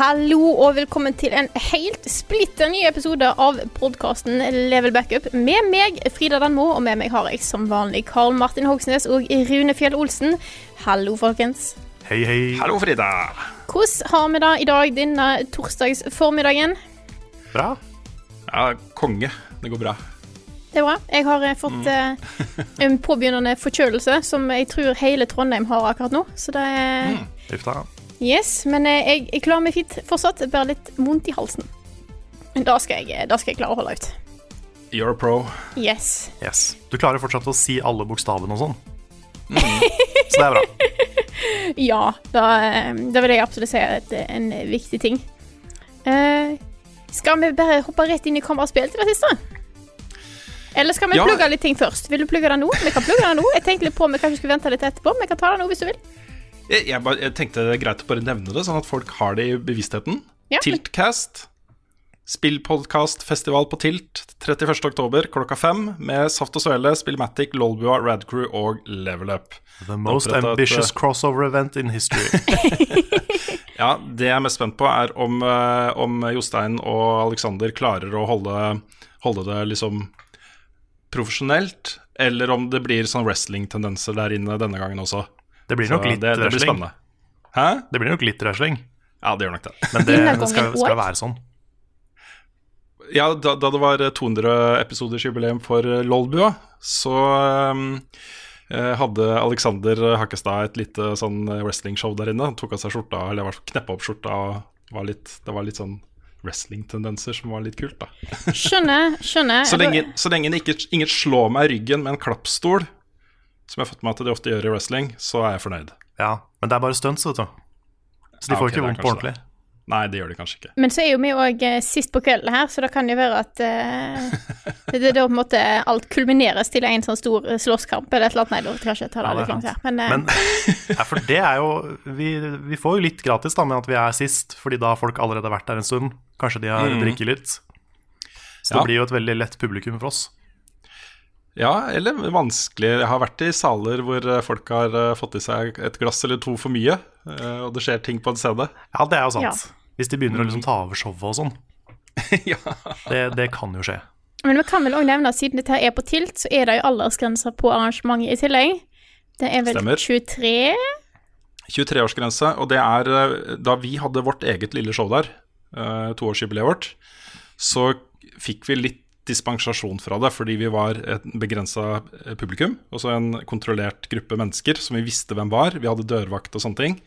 Hallo og velkommen til en helt splitter ny episode av podkasten Level Backup. Med meg Frida Danmo, og med meg har jeg som vanlig Karl Martin Hogsnes og Rune Fjell Olsen. Hallo, folkens. Hei, hei. Hallo, Frida. Hvordan har vi det i dag denne torsdagsformiddagen? Bra. Ja, konge. Det går bra. Det er bra. Jeg har eh, fått mm. en påbegynnende forkjølelse som jeg tror hele Trondheim har akkurat nå. Så det er da. Yes, men eh, jeg, jeg klarer meg fint fortsatt. Bare litt vondt i halsen. Men da skal jeg, da skal jeg klare å holde ut. You're a pro. Yes. Yes. Du klarer fortsatt å si alle bokstavene og sånn. Så det er bra. Ja, da, eh, da vil jeg absolutt si at det er en viktig ting. Uh, skal vi bare hoppe rett inn i hva vi har spilt i det siste? Eller skal vi Ja. plugge litt ting først? Vil du plugge det nå? Vi kan plugge det nå. Jeg tenkte litt på om vi kanskje skulle vente litt etterpå, men vi kan ta det nå hvis du vil. Jeg, jeg, bare, jeg tenkte det er greit å bare nevne det, sånn at folk har det i bevisstheten. Ja, Tiltcast. Spillpodkastfestival på Tilt 31. oktober klokka fem med Saft og Svele, Spillmatic, Lolbua, Radcrew og Level Up. The most ambitious eh, crossover event in history. Ja, det jeg er mest spent på, er om, eh, om Jostein og Alexander klarer å holde, holde det liksom profesjonelt, eller om det blir sånn wrestling-tendenser der inne denne gangen også. Det blir Så nok litt det, det blir spennende. Hæ? Det blir nok litt wrestling, Ja, det gjør nok det. men det, det skal, skal være sånn. Ja, da, da det var 200 episoders jubileum for eh, Lolbua, så um, eh, hadde Alexander Hakkestad et lite sånn wrestlingshow der inne. Han tok av seg skjorta, eller kneppa opp skjorta. og Var litt, det var litt sånn wrestling-tendenser som var litt kult, da. Skjønner, skjønner. Så lenge, så lenge ikke, ingen slår meg i ryggen med en klappstol, som jeg har fått med at de ofte gjør i wrestling, så er jeg fornøyd. Ja, Men det er bare stunts, vet du. Så de Ja, får ok, ikke vondt på ordentlig. Nei, det gjør de kanskje ikke. Men så er jo vi òg sist på kvelden her, så det kan jo være at uh, det, da på en måte alt kulmineres til en sånn stor eh, slåsskamp eller et eller annet. Nei, da kanskje jeg tar det Ja, litt langt her. Men, uh. Men ja, for det er jo vi, vi får jo litt gratis da med at vi er sist, fordi da har folk allerede vært der en stund. Kanskje de har drikket litt. Så Ja. det blir jo et veldig lett publikum for oss. Ja, eller vanskelig. Jeg har vært i saler hvor eh, folk har eh, fått i seg et glass eller to for mye, eh, og det skjer ting på en scene. Ja, det er jo sant. Ja. Hvis de begynner å liksom ta over showet og sånn. ja. Det, det kan jo skje. men vi kan vel òg nevne at siden dette er på Tilt, så er det jo aldersgrenser på arrangementet i tillegg. Det er vel Stemmer. 23? 23-årsgrense, og det er da vi hadde vårt eget lille show der, eh, toårsjubileet vårt, så fikk vi litt dispensasjon fra det, fordi vi var et begrensa publikum, Også en kontrollert gruppe mennesker som vi visste hvem var. Vi hadde dørvakt og sånne ting.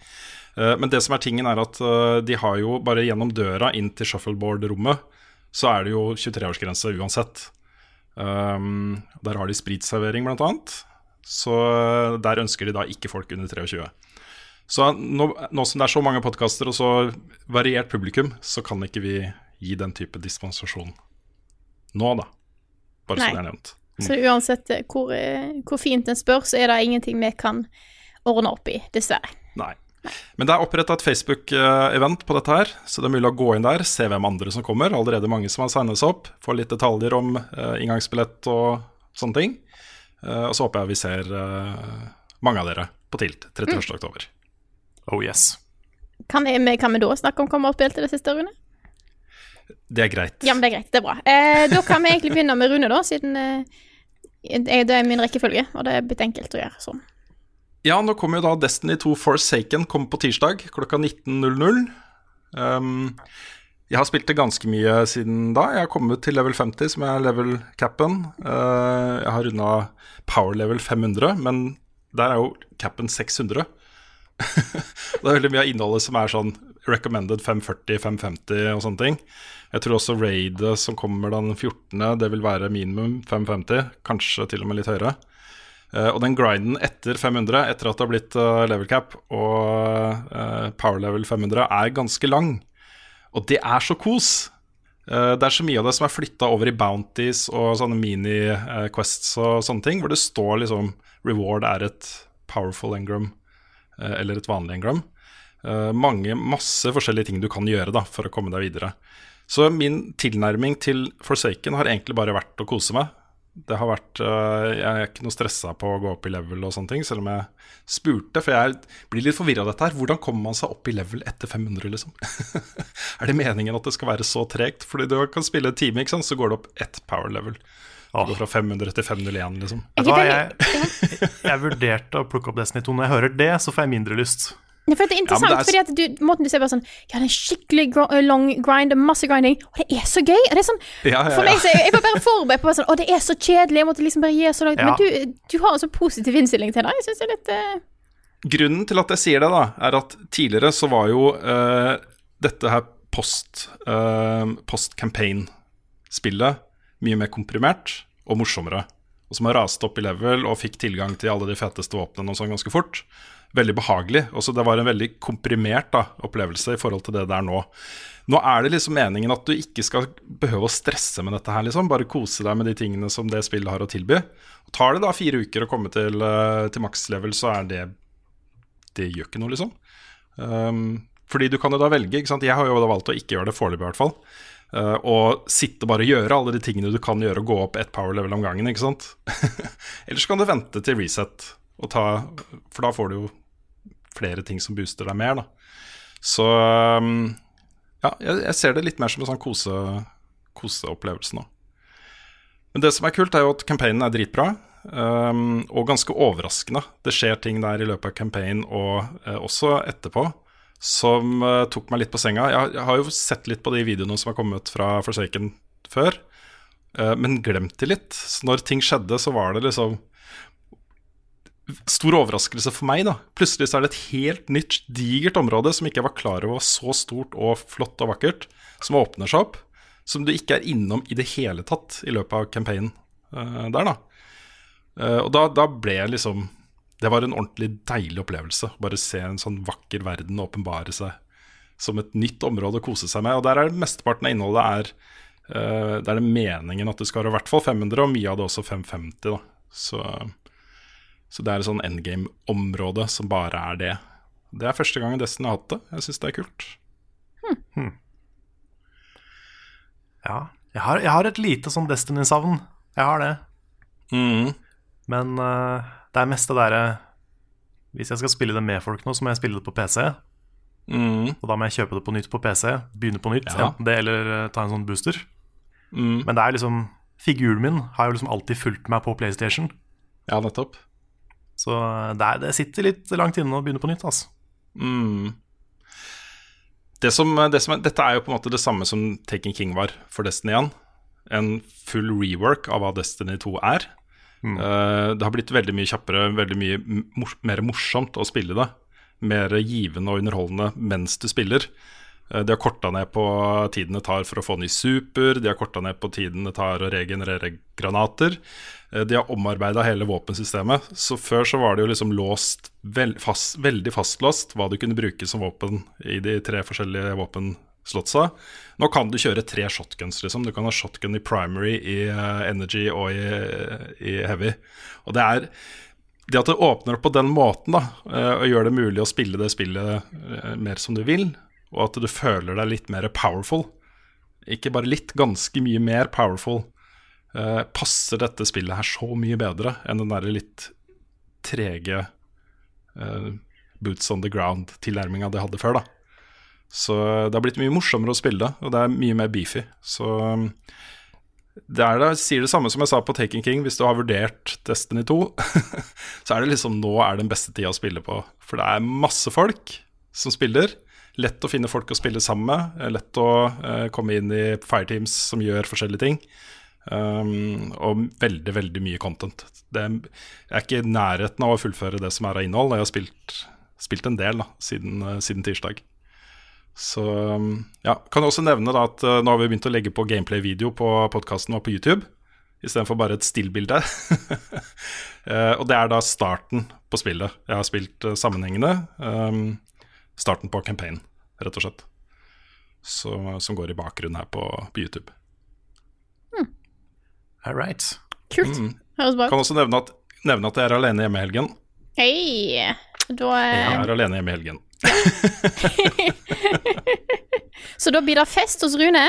Eh, Men det som er tingen, er at eh, de har jo bare gjennom døra inn til shuffleboard-rommet, så er det jo 23-årsgrense uansett. Der har de spritservering, blant annet. Så eh, der ønsker de da ikke folk under 23. Så nå, nå som det er så mange podkaster og så variert publikum, så kan ikke vi gi den type dispensasjon nå, da. Bare så det er nevnt. Så uansett eh, hvor, eh, hvor fint en spør, så er det ingenting vi kan ordne opp i, dessverre. Nei. Men det er oppretta et Facebook-event på dette her, så det er mulig å gå inn der, se hvem andre som kommer. Allerede mange som har signet seg opp. Få litt detaljer om uh, inngangsbillett og sånne ting. Uh, og så håper jeg vi ser uh, mange av dere på Tilt 31. oktober. Oh yes. Kan, vi- kan vi da snakke om hva vi har spilt i det siste, Rune? Det er greit. Ja, men det er greit. Det er bra. Eh, da kan vi egentlig begynne med Rune, da, siden eh, det er min rekkefølge, og det er blitt enkelt å gjøre sånn. Ja, nå kommer jo da Destiny 2 Forsaken kommer på tirsdag klokka 19.00. Um, jeg har spilt det ganske mye siden da. Jeg har kommet til level 50, som er level capen. Uh, jeg har runda power level 500, men der er jo capen 600. det er veldig mye av innholdet som er sånn recommended 540, 550 og sånne ting. Jeg tror også raidet som kommer den 14., det vil være minimum 550, kanskje til og med litt høyere. Eh, og den grinden etter 500, etter at det har blitt eh, level cap og eh, power level 500, er ganske lang. Og det er så kos! Det er så mye av det som er flytta over i bounties og sånne mini-quests og sånne ting, hvor det står liksom reward er et powerful engram eller et vanlig engram. Eh, mange, masse forskjellige ting du kan gjøre da, for å komme deg videre. Så min tilnærming til Forsaken har egentlig bare vært å kose meg. Det har vært, øh, Jeg er ikke noe stressa på å gå opp i level, og sånne ting, selv om jeg spurte. For jeg blir litt forvirra av dette her. Hvordan kommer man seg opp i level etter 500, liksom? er det meningen at det skal være så tregt? Fordi du kan spille en time, ikke sant? så går det opp ett power level. Du går fra 500 til 501, liksom. Jeg, jeg, jeg vurderte å plukke opp Destiny 2. Når jeg hører det, så får jeg mindre lyst. For det er interessant, Ja, det er... fordi at du, måten du ser bare sånn Ja, det er en skikkelig gr long lang grind, masse grinding, og det er så gøy! Og det er sånn, Ja, ja, For meg så jeg, var bare forberedt på bare sånn Å, det er så kjedelig, jeg måtte liksom bare gi så langt. Men du, du har en så positiv innstilling til det. Jeg syns det er litt uh... Grunnen til at jeg sier det, da, er at tidligere så var jo uh, dette her post, uh, post-campaign-spillet mye mer komprimert og morsommere. Og som har rast opp i level og fikk tilgang til alle de feteste våpnene og sånn ganske fort. Veldig behagelig. Også det var en veldig komprimert da, opplevelse i forhold til det det er nå. Nå er det liksom meningen at du ikke skal behøve å stresse med dette her, liksom. Bare kose deg med de tingene som det spillet har å tilby. Tar det da fire uker å komme til, eh, til maks level, så er det det gjør ikke noe, liksom. Um, fordi du kan jo da velge, ikke sant. Jeg har jo da valgt å ikke gjøre det foreløpig, i hvert fall. Uh, og sitte bare og gjøre alle de tingene du kan gjøre, og gå opp ett power level om gangen, ikke sant. Ellers kan du vente til reset, og ta, for da får du jo flere ting som booster deg mer, da. Så um, ja, jeg, ser det litt mer som en sånn kose, koseopplevelse nå. Men det som er kult, er jo at campaignen er dritbra. Um, og ganske overraskende. Det skjer ting der i løpet av campaign og uh, også etterpå som uh, tok meg litt på senga. Jeg, jeg har jo sett litt på de videoene som har kommet fra Forsaken før, uh, men glemt de litt. Så når ting skjedde, så var det liksom Stor overraskelse for meg, da. Plutselig så er det et helt nytt, digert område som ikke var klar over var så stort og flott og vakkert, som åpner seg opp. Som du ikke er innom i det hele tatt i løpet av campaignen uh, der, da. Uh, og da, da ble jeg liksom Det var en ordentlig deilig opplevelse. Bare se en sånn vakker verden åpenbare seg som et nytt område å kose seg med. Og der er mesteparten av innholdet er uh, Det er det meningen at det skal være i hvert fall 500, og mye av det også 550. da Så, så det er et sånn endgame-område som bare er det. Det er første gang Destiny har hatt det. Jeg syns det er kult. Ja. Jeg har, jeg har et lite sånn Destiny-savn. Jeg har det. Mm. Men uh, det er mest det derre Hvis jeg skal spille det med folk nå, så må jeg spille det på PC. Mm. Og da må jeg kjøpe det på nytt på PC. Begynne på nytt. Ja. Enten det eller uh, ta en sånn booster. Mm. Men det er liksom figuren min har jo liksom alltid fulgt meg på PlayStation. Ja, nettopp. Så eh, det, er, det sitter litt langt inne å begynne på nytt. Altså. Mm. Det som, det som er, dette er jo på en måte det samme som Taken King var for Destiny 1. En full rework av hva Destiny 2 er. Eh, det har blitt veldig mye kjappere, veldig mye mor mer morsomt å spille det. Mer givende og underholdende mens du spiller. Eh, de har korta ned på tiden det tar for å få ny super, de har korta ned på tiden det tar å regenerere granater. Eh, De har omarbeida hele våpensystemet. Så før så var det jo liksom låst, veld, fast, veldig fastlåst hva du kunne bruke som våpen i de tre forskjellige våpenslottsa. Nå kan du kjøre tre shotguns, liksom. Du kan ha shotgun i primary, i eh, energy og i, i heavy. Og det er det at det åpner opp på den måten, da, og gjør det mulig å spille det spillet mer som du vil, og at du føler deg litt mer powerful, ikke bare litt, ganske mye mer powerful, eh, passer dette spillet her så mye bedre enn den der litt trege eh, boots on the ground-tilnærminga det hadde før. da. Så det har blitt mye morsommere å spille og det er mye mer beefy. Så um, det er da, sier det samme som jeg sa på Taken King. Hvis du har vurdert Destiny 2, så er det liksom nå er den beste tida å spille på. For det er masse folk som spiller. Lett å finne folk å spille sammen med. Lett å uh, komme inn i fireteams som gjør forskjellige ting. Um, og veldig, veldig mye content. Det er, jeg er ikke i nærheten av å fullføre det som er av innhold. Jeg har spilt spilt en del da, siden, uh, siden tirsdag. Så um, ja, Kan også nevne da at nå har vi begynt å legge på gameplay-video på podkasten og på YouTube. Istedenfor bare et stillbilde. og det er da starten på spillet. Jeg har spilt sammenhengende. Um, starten på campaign, rett og slett. Så, som går i bakgrunnen her på, på YouTube. All right. Kult. Mm. Kan også nevne at, nevne at jeg er alene hjemme i helgen. Hei! Da, eh, Jeg er alene hjemme i helgen. Så da blir det fest hos Rune?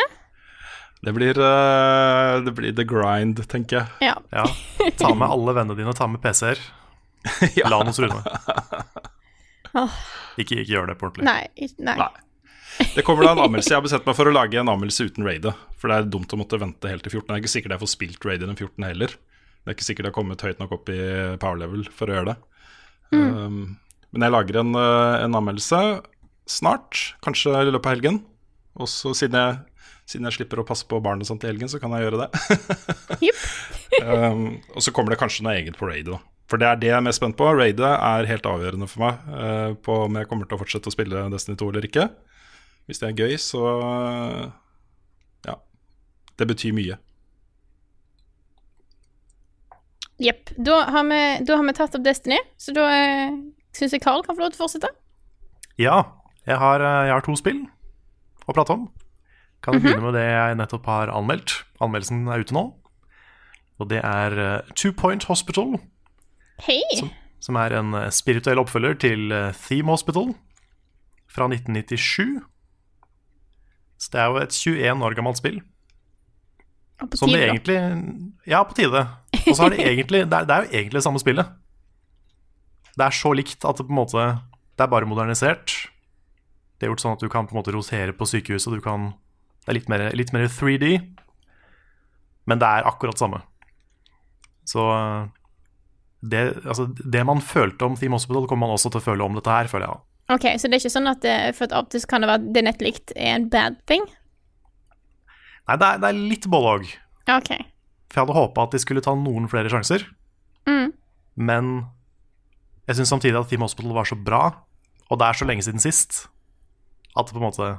Det blir, uh, det blir the grind, tenker jeg. Ja. Ja. Ta med alle vennene dine, ta med PC-er. Ja. La den hos Rune. Åh. Ikke, ikke gjør det på ordentlig. Nei. nei. Nei. Det kommer da en anmeldelse. Jeg har bestemt meg for å lage en anmeldelse uten raidet. For det er dumt å måtte vente helt til 14. Det er ikke sikkert jeg får spilt raidet den 14. heller. Det er ikke sikkert jeg har kommet høyt nok opp i power level for å gjøre det. Um, men jeg lager en, uh, en anmeldelse snart, kanskje i løpet av helgen. Og så siden jeg, siden jeg slipper å passe på barnet sånt i helgen, så kan jeg gjøre det. Um, og så kommer det kanskje noe eget på raidet, da. For det er det jeg er mest spent på. Raidet er helt avgjørende for meg uh, på om jeg kommer til å fortsette å spille Destiny 2 eller ikke. Hvis det er gøy, så uh, Ja. Det betyr mye. Jepp. Da, da har vi tatt opp Destiny, så da uh, syns jeg Carl kan få lov til å fortsette. Ja, jeg har, eh, jeg har to spill å prate om. Kan vi begynne med det jeg nettopp har anmeldt. Anmeldelsen er ute nå. Og det er eh, Two Point Hospital, Hei! som er en eh, spirituell oppfølger til eh, Theme Hospital fra 1997. Så det er jo et 21 år gammelt spill. Og på Som det tide, egentlig Ja, på tide. Og så er det egentlig det er, det er jo egentlig det samme spillet. Det er så likt at det på en måte Det er bare modernisert. Det er gjort sånn at du kan på en måte rosere på sykehuset. Du kan, det er litt mer, litt mer 3D, men det er akkurat samme. Så det, altså, det man følte om Theme Hospital, kommer man også til å føle om dette her, føler jeg. Ok, Så det er ikke sånn at det, for at optisk kan det være det nett likt er en bad thing? Nei, det er, det er litt både òg. Ok. For jeg hadde håpa at de skulle ta noen flere sjanser. Mm. Men jeg syns samtidig at Team Hospital var så bra, og det er så lenge siden sist, at det på en måte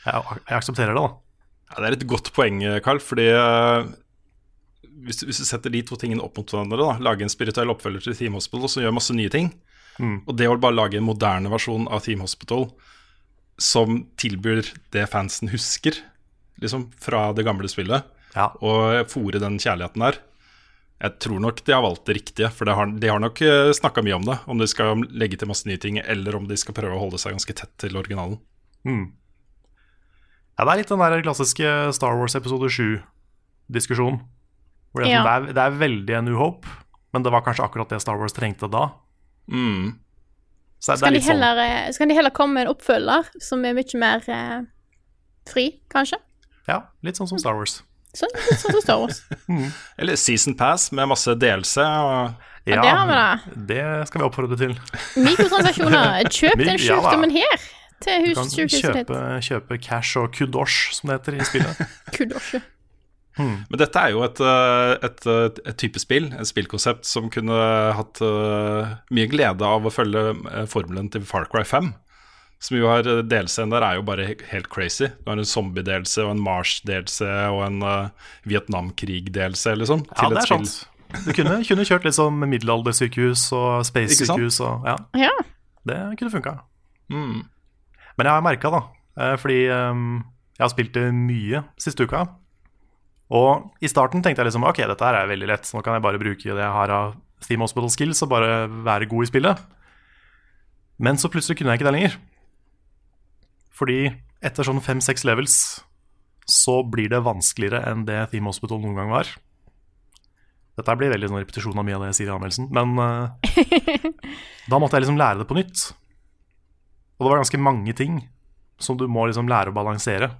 Jeg, jeg aksepterer det, da. Ja, det er et godt poeng, Carl, fordi eh, hvis, hvis du setter de to tingene opp mot hverandre, da, lage en spirituell oppfølger til Team Hospital som gjør masse nye ting, Mm. og det å bare lage en moderne versjon av Team Hospital som tilbyr det fansen husker, liksom, fra det gamle spillet, Ja. og fòre den kjærligheten der Jeg tror nok de har valgt det riktige, for de har, de har nok snakka mye om det. Om de skal legge til masse nye ting, eller om de skal prøve å holde seg ganske tett til originalen. Mm. ja, det er litt den der klassiske Star Wars episode 7-diskusjonen. Hvor det, er Ja. sånn, det, er, det er veldig en new hope, men det var kanskje akkurat det Star Wars trengte da. Mm. Så det, kan de, litt sånn. så, kan de heller komme med en oppfølger som er mye mer eh, fri, kanskje? Ja, litt sånn som Star Wars. Sånn, litt sånn som Star Wars. Eller Season Pass med masse delelse. Og Ja, det har vi da. det skal vi oppfordre til. Mikrotransaksjoner. Kjøp den Ja sjukdommen her til Du kan kjøpe, kjøpe cash og kudosh, som det heter i spillet. Kudosje. Men dette er jo et, eh, et, et, et type spill, et spillkonsept som kunne hatt uh, mye glede av å følge eh, formelen til Far Cry 5. Som jo har Delscenen der er jo bare helt crazy. Du har en zombie-delse og en Mars-delse og en uh, Vietnamkrig-delse, liksom. Ja, til det et er spill. sant. Du kunne, kunne kjørt litt sånn middelaldersykehus og space-sykehus og Ja, Ja. det kunne funka. Mm. Men jeg har merka, da, eh, fordi um, jeg har spilt det mye siste uka. Og i starten tenkte jeg liksom ok, dette her er veldig lett, nå kan jeg bare bruke det jeg har av Steam Hospital Skills og bare være god i spillet. Men så plutselig kunne jeg ikke det lenger. Fordi etter sånn fem-seks levels så blir det vanskeligere enn det Theme Hospital noen gang var. Dette blir veldig sånn repetisjon av mye av det jeg sier i anmeldelsen, men uh, da måtte jeg liksom lære det på nytt. Og det var ganske mange ting som du må liksom lære å balansere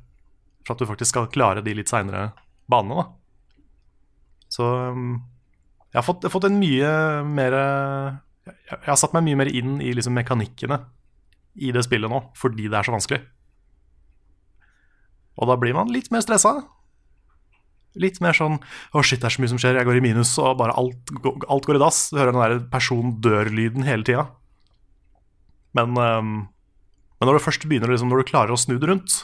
for at du faktisk skal klare de litt seinere banene. da. Så um, jeg har fått, jeg har fått en mye mer jeg, har satt meg mye mer inn i liksom mekanikkene i det spillet nå, fordi det er så vanskelig. Og da blir man litt mer stressa. Litt mer sånn Å, shit, det er så mye som skjer, jeg går i minus, og bare alt, alt går i dass. Du hører den der person dør-lyden hele tida. Men, um, men når du først begynner, liksom, når du klarer å snu det rundt,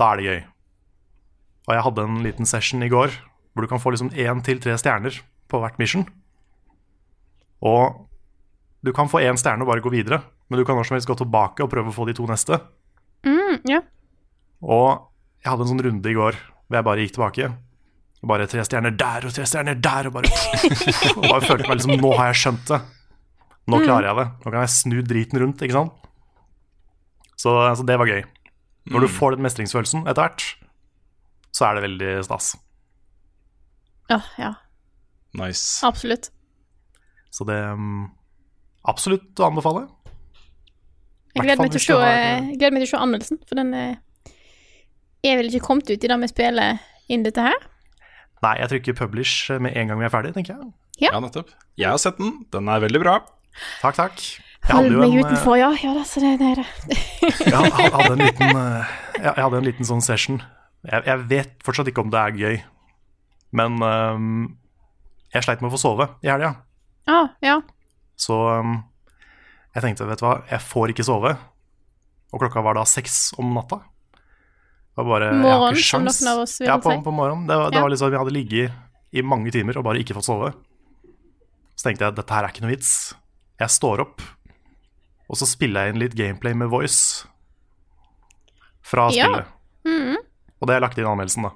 da er det gøy. Og jeg hadde en liten session i går hvor du kan få liksom én til tre stjerner på hvert mission. Og du kan få én stjerne og bare gå videre, men du kan når som helst gå tilbake og prøve å få de to neste. Mm, ja. Og jeg hadde en sånn runde i går hvor jeg bare gikk tilbake. Og bare tre stjerner der og tre stjerner der, og bare, og bare følte meg liksom Nå har jeg skjønt det. Nå klarer jeg det. Nå kan jeg snu driten rundt, ikke sant. Så, så det var gøy. Når du får den mestringsfølelsen etter hvert, så er det veldig stas. Ja, ja. Nice. Absolutt. Så det um, absolutt å anbefale. Jeg gleder meg til å se, har- eh, gleder meg til å se anmeldelsen, for den eh, er vel ikke kommet ut i det vi spiller inn dette her? Nei, jeg trykker publish med en gang vi er ferdig, tenker jeg. Ja. Ja, nettopp. Jeg har sett den. Den er veldig bra. Takk, takk. Hold meg en, utenfor, ja. Ja, da, så det, er det. Jeg hadde, en liten eh, jeg hadde en liten sånn session. Jeg, jeg vet fortsatt ikke om det er gøy, men um, jeg sleit med å få sove i helga. Ah, ja. Så um, jeg tenkte, vet du hva, jeg får ikke sove. Og klokka var da seks om natta. Det var bare, jeg har Morgen, ikke som sjans. noen av oss vil Ja, på, på morgenen. Det var, det Ja. var liksom, jeg hadde ligget i mange timer og bare ikke fått sove. Så tenkte jeg, dette her er ikke noe vits. Jeg står opp, og så spiller jeg inn litt gameplay med voice fra Ja. Og det har jeg lagt inn i anmeldelsen, da.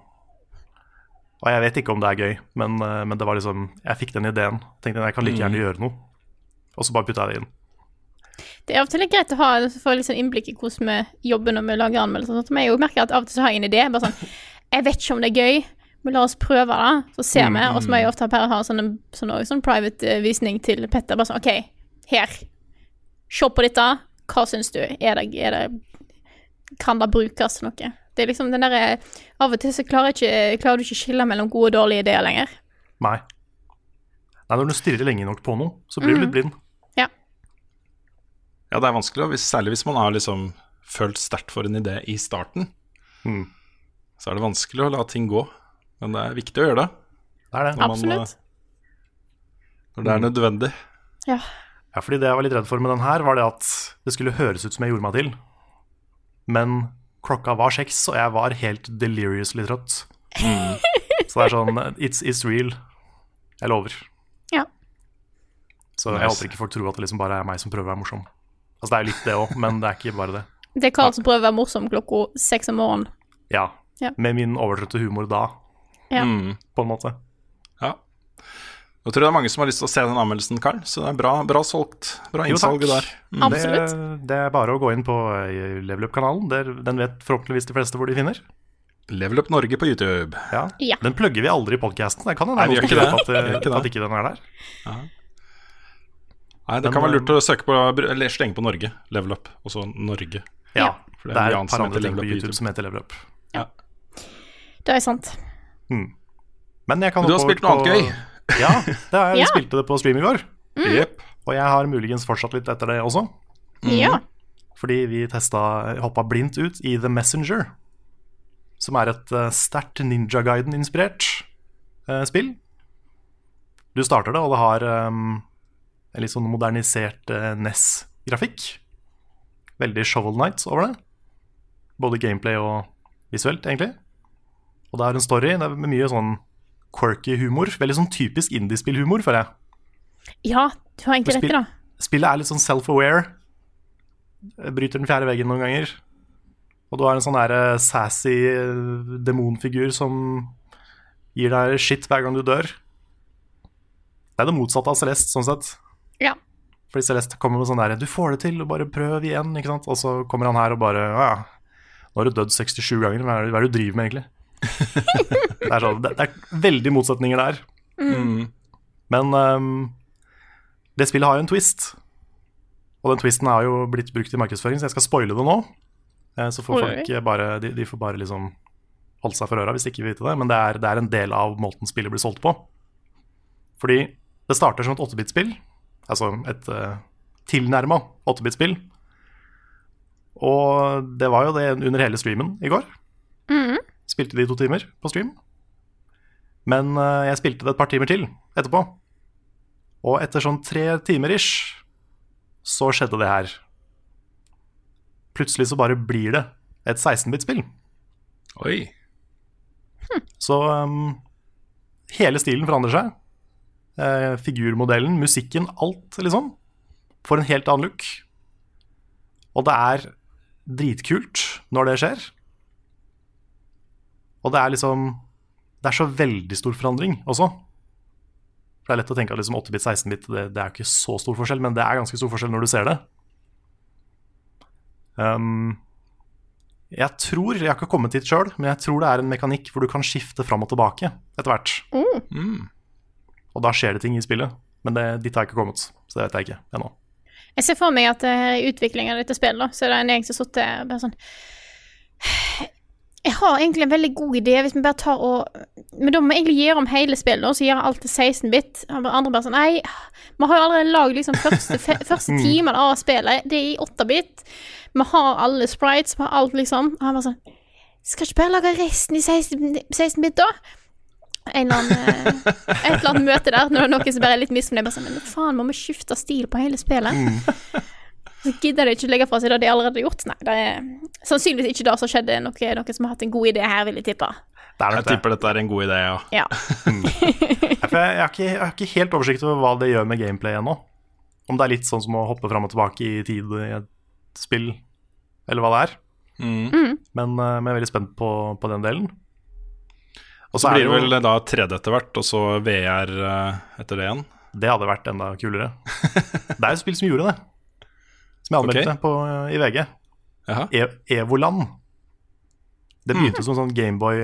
Og jeg vet ikke om det er gøy, men, eh, men det var liksom Jeg fikk den ideen. Tenkte jeg kan like gjerne gjøre noe. Og så bare putta jeg det inn. Det er av og til greit å ha få litt sånn innblikk i hvordan vi jobber når vi lager anmeldelser. Sånn. Men jeg merker at av og til så har jeg en idé. Bare sånn Jeg vet ikke om det er gøy, men la oss prøve det, så ser vi. Og så må jeg ofte bare ha sånn, en- sånn, sånn private eh, visning til Petter. Bare sånn OK, her. Se på dette. Hva syns du? Er det, er det Kan det brukes til noe? Det er liksom den derre Av og til så klarer, ikke, klarer du ikke skille mellom gode og dårlige ideer lenger. Nei. Nei, når du stirrer lenge nok på noe, så blir du litt blind. Ja. Ja, det er vanskelig, hvis, særlig hvis man har liksom følt sterkt for en idé i starten. Mm. Så er det vanskelig å la ting gå. Men det er viktig å gjøre det Det er det. Når man, Absolutt. når det er nødvendig. Ja. Ja, fordi det jeg var litt redd for med den her, var det at det skulle høres ut som jeg gjorde meg til. Men klokka var seks, og jeg var helt deliriously trøtt. Så det er sånn It's, it's real. Jeg lover. Ja. Så jeg håper ikke folk tror at det liksom bare er meg som prøver å være morsom. Altså Det er jo litt det òg, men det er ikke bare det. Det er Karl som prøver å være morsom klokka seks om morgenen. Ja. Ja. Med min overtrøtte humor da, Ja. Mm. på en måte. Ja. Nå tror jeg det er mange som har lyst til å se den anmeldelsen, Karl. Så det er bra, bra solgt. Bra innsalg der. Mm. Det, det er bare å gå inn på eh, Level Up-kanalen. Den vet forhåpentligvis de fleste hvor de finner. Level Up Norge på YouTube. Ja. Ja. Den plugger vi aldri i podkasten. Det kan hende det er noen ikke som det. at, eh, at det. ikke den er der. Nei, det den, kan være eh, lurt å søke på eller slenge på Norge. Level Up, og så Norge. Ja, for det det er er mye annet et par andre ting på YouTube YouTube. som heter Level Up. Det er sant. Men jeg kan du har spilt noe annet på- Ja, det har jeg. Ja. Spilte det på stream i går. Jepp. Og jeg har muligens fortsatt litt etter det også. Ja. Fordi vi testa hoppa blindt ut i The Messenger. Som er et uh, sterkt Ninja Guiden-inspirert eh, spill. Du starter det, og det har um, en litt sånn modernisert uh, NES-grafikk. Veldig Shovel Nights over det. Både gameplay og visuelt, egentlig. Og det er en story det er med mye sånn quirky humor. Veldig sånn typisk indiespillhumor, føler jeg. ja, du har egentlig rett i det. Spillet er litt sånn self-aware. Bryter den fjerde veggen noen ganger. Og du har en sånn der eh, sassy eh, demonfigur som gir deg shit hver gang du dør. Det er det motsatte av Celeste, sånn sett. Ja. Fordi Celeste kommer med sånn der 'Du får det til, og bare prøv igjen', ikke sant. Og så kommer han her og bare 'Ja, ja, nå har du dødd 67 ganger, er hva er det du driver med, egentlig?' Det, er sånn, det, det er veldig motsetninger der. Men um, det spillet har jo en twist. Og den twisten har jo blitt brukt i markedsføring, så jeg skal spoile det nå. Eh, Så får Oi. folk eh, bare de, de får bare liksom holde seg for øra hvis de ikke vil vite det. Men det er, det er en del av måten spillet blir solgt på. Fordi det starter som et 8-bit-spill. Altså et uh, tilnærma 8-bit-spill. Og det var jo det under hele streamen i går. Spilte de to timer på stream. Men eh, jeg spilte det et par timer til etterpå. Og etter sånn tre timer ish, så skjedde det her. Plutselig så bare blir det et 16-bit-spill. Oi. Så um, hele stilen forandrer seg. Uh, figurmodellen, musikken, alt, liksom. Får en helt annen look. Og det er dritkult når det skjer. Og det er liksom Det er så veldig stor forandring også. For Det er lett å tenke at liksom 8-bit, 16-bit det, det er ikke så stor forskjell, men det er ganske stor forskjell når du ser det. Um, jeg tror, jeg har ikke kommet dit sjøl, men jeg tror det er en mekanikk hvor du kan skifte fram og tilbake etter hvert. Og da skjer det ting i spillet. Men det, dit har jeg ikke kommet, så det vet jeg ikke ennå. Jeg ser for meg at eh, i utviklingen av dette spillet, så er det en gjeng som har sittet bare sånn Jeg har egentlig en veldig god idé, hvis vi bare tar og Men da må vi egentlig gjøre om hele spillet, og så gjøre alt til 16-bit. Andre bare sånn Nei, vi har jo allerede lagd liksom første, første timen av spillet. Det er i 8-bit. Vi har alle sprites, vi har alt, liksom. Og han bare sånn Skal ikke bare lage resten i 16 16-bit, da? Eller annen, eh, et eller annet møte der, når det er noen som bare er litt misfornøyd. Bare sånn, Men faen, må vi skifte stil på hele spillet? Så gidder de ikke legge fra seg det de allerede har gjort. Nei, det er sannsynligvis ikke det som skjedde. Noe, noen som har hatt en god idé her, vil jeg tippe. Det er Jeg det. tipper dette er en god idé, ja. Ja. Jeg, har ikke, jeg har ikke helt oversikt over hva det gjør med gameplay ennå. Om det er litt sånn som å hoppe fram og tilbake i tid i et spill, eller hva det er. Mm. Men, eh, men jeg er veldig spent på, på den delen. Og Så blir det vel da 3D etter hvert, og så VR eh, etter det igjen. Det hadde vært enda kulere. Det er jo spill som gjorde det. Som jeg anmeldte okay. på, i VG. Jaha. E Evoland. Det Mm. begynte som sånn Gameboy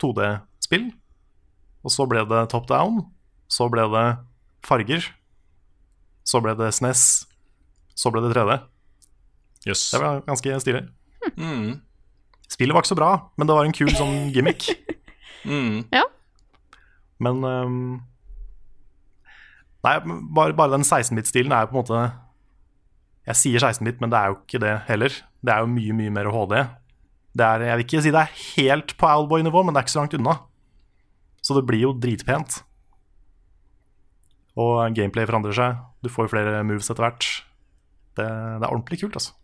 2D-spill. Og så ble det top down. Så ble det farger. Så ble det SNES. Så ble det 3D. Yes. Det var ganske stilig. Mm. Spillet var ikke så bra, men det var en kul sånn gimmick. Mm. ja. Men um, Nei, bare, bare den 16-bit-stilen er jo på en måte Jeg sier 16-bit, men det er jo ikke det heller. Det er jo mye, mye mer HD. Det er, jeg vil ikke si det er helt på Owlboy-nivå, men det er ikke så langt unna. Så det blir jo dritpent. Og gameplay forandrer seg. Du får jo flere moves etter hvert. Det, det er ordentlig kult, altså.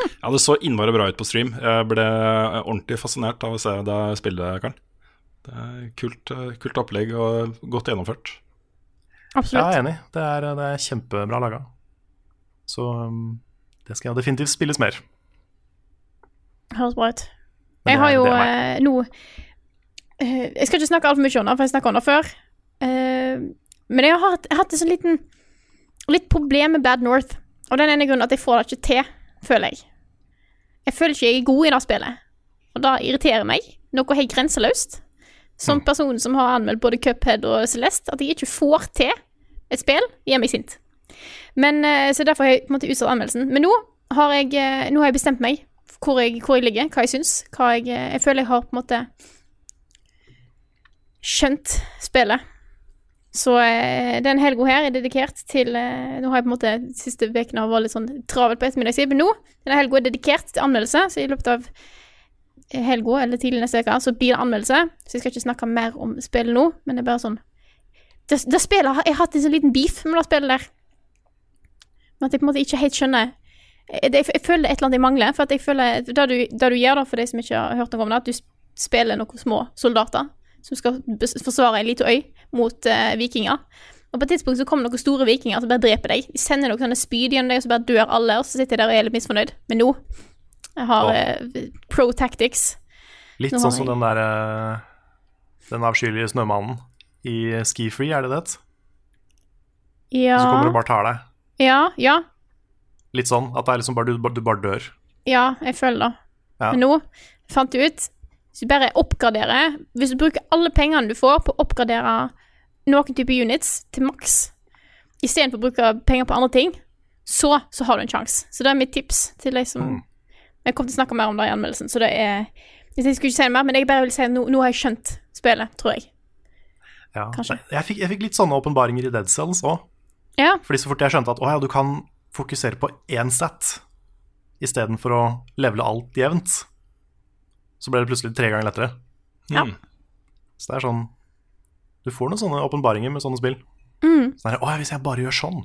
Ja, det så innmari bra ut på stream. Jeg ble ordentlig fascinert av å se deg spille, Karl. Det er kult, kult opplegg og godt gjennomført. Jeg er enig. Det er, det er kjempebra laga. Så um, det skal definitivt spilles mer. Høres bra ut. Jeg har jo eh, nå uh, Jeg skal ikke snakke altfor mye om det, for jeg snakka om det før. Uh, men jeg har hatt, jeg har hatt en sånn liten litt problem med Bad North. Og den ene grunnen at jeg får det ikke til, føler jeg. Jeg føler ikke jeg er god i det spillet. Og det irriterer meg. Noe helt grenseløst. Som Mm. person som har anmeldt både Cuphead og Celeste, at jeg ikke får til et spill, gjør meg sint. Men, eh, så derfor har jeg på en måte utsatt anmeldelsen. Men nå har jeg, eh, nå har jeg bestemt meg hvor jeg, hvor jeg ligger, hva jeg syns. Hva jeg, eh, jeg føler jeg har på en måte skjønt spillet. Så den helga her er dedikert til Nå har jeg på en måte siste ukene vært litt sånn travelt på ettermiddagstid, men nå denne helga er dedikert til anmeldelse, så i løpet av helga eller tidlig neste uke så blir det anmeldelse. Så jeg skal ikke snakke mer om spillet nå, men det er bare sånn Det, det spillet Jeg har hatt en sånn liten beef med det spillet der. Men at jeg på en måte ikke helt skjønner jeg, jeg, jeg føler det er et eller annet jeg mangler. For at jeg føler Det du, det du gjør, da, for de som ikke har hørt noe om det, at du spiller noen små soldater som skal forsvare en liten øy mot uh, vikinger. Og på et tidspunkt så kommer noen store vikinger som bare dreper deg. De sender noen sånne spyd gjennom deg, og så bare dør alle. Og så sitter jeg der og er litt misfornøyd. Men nå jeg har eh, pro tactics. Litt sånn som den der uh, Den avskyelige snømannen i Ski Free, er det det? Ja Så kommer du bare tar deg. Ja, ja. Litt sånn at det er liksom bare, du, du bare dør. Ja, jeg føler det. Ja. Men nå fant jeg ut Hvis du bare oppgraderer Hvis du bruker alle pengene du får på å oppgradere noen type units til maks, istedenfor å bruke penger på andre ting, så, så har du en sjanse. Så det er mitt tips til de som Mm. Jeg kommer til å snakke mer om det i anmeldelsen, så det er Jeg skulle ikke si det mer, men jeg bare vil si at nå, nå har jeg skjønt spillet, tror jeg. Ja. Kanskje. Jeg, fikk, jeg fikk litt sånne åpenbaringer i Dead Cells òg. Ja. Fordi så fort jeg skjønte at å ja, du kan fokusere på én stat istedenfor å levele alt jevnt, så ble det plutselig tre ganger lettere. Ja. Mm. Så det er sånn Du får noen sånne åpenbaringer med sånne spill. Mm. Sånn her, å hvis jeg bare gjør sånn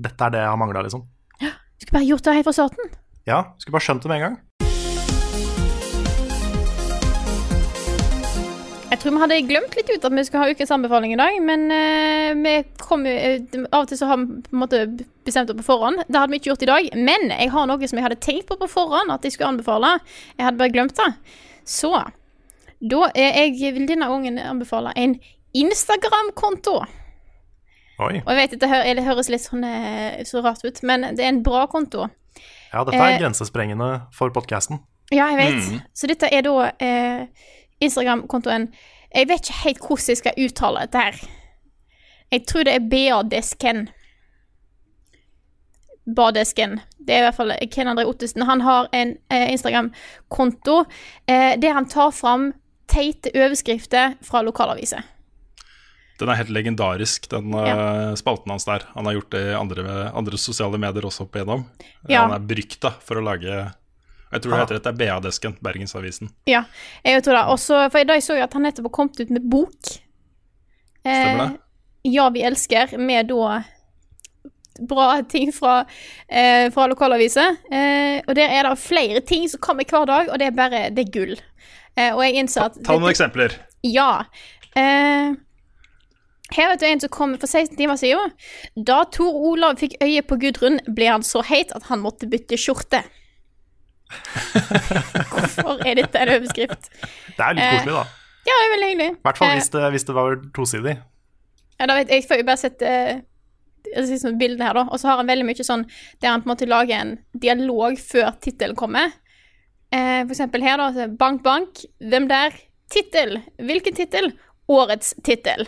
Dette er det jeg har mangla, liksom. Ja. Du Skulle bare gjort det helt fra starten. Ja, skulle bare skjønt det med en gang. Jeg tror vi hadde glemt litt ut at vi skulle ha ukens anbefaling i dag, men uh, vi kom jo uh, Av og til så har vi på en måte bestemt det på forhånd. Det hadde vi ikke gjort i dag, men jeg har noe som jeg hadde tenkt på på forhånd at jeg skulle anbefale. Jeg hadde bare glemt det. Så da jeg vil denne gangen anbefale en Instagram-konto. Oi. Og jeg vet at det, hø det høres litt sånn eh, så rart ut, men det er en bra konto. Ja, dette er Eh, grensesprengende for podkasten. Ja, jeg vet. Så dette er da eh, Instagram-kontoen Jeg vet ikke helt hvordan jeg skal uttale dette her. Jeg tror det er BA Desken. Badesken. Det er i hvert fall Ken André Ottesen. Han har en eh, Instagram-konto eh, der han tar fram teite overskrifter fra lokalaviser. Den er helt legendarisk, den ja. spalten hans der. Han har gjort det i andre, andre sosiale medier også opp igjennom. Ja. Han er berykta for å lage Jeg tror det heter dette er BA-desken, Bergensavisen. Ja, jeg tror det. Også, for i dag så jeg at han nettopp har kommet ut med bok. Stemmer det? Ja, vi elsker, med da bra ting fra, eh, fra lokalaviser. Eh, og der er det flere ting som kommer hver dag, og det er bare det er gull. Eh, og jeg innser at Ta noen eksempler. Ja. Eh, her vet du en som kom for 16 timer siden. Da Tor Olav fikk øye på Gudrun, ble han så heit at han måtte bytte skjorte. Hvorfor er dette en overskrift? Det er litt Eh, koselig, da. Ja, det er veldig hyggelig. I hvert fall Eh, hvis det, hvis det var tosidig. Ja, da vet jeg, jeg får jo bare sett eh, altså, sånn bildene her, da. Og så har han veldig mye sånn der han på en måte lager en dialog før tittelen kommer. Eh, for eksempel her, da. Bank, bank. Hvem der? Tittel. Hvilken tittel? Årets tittel.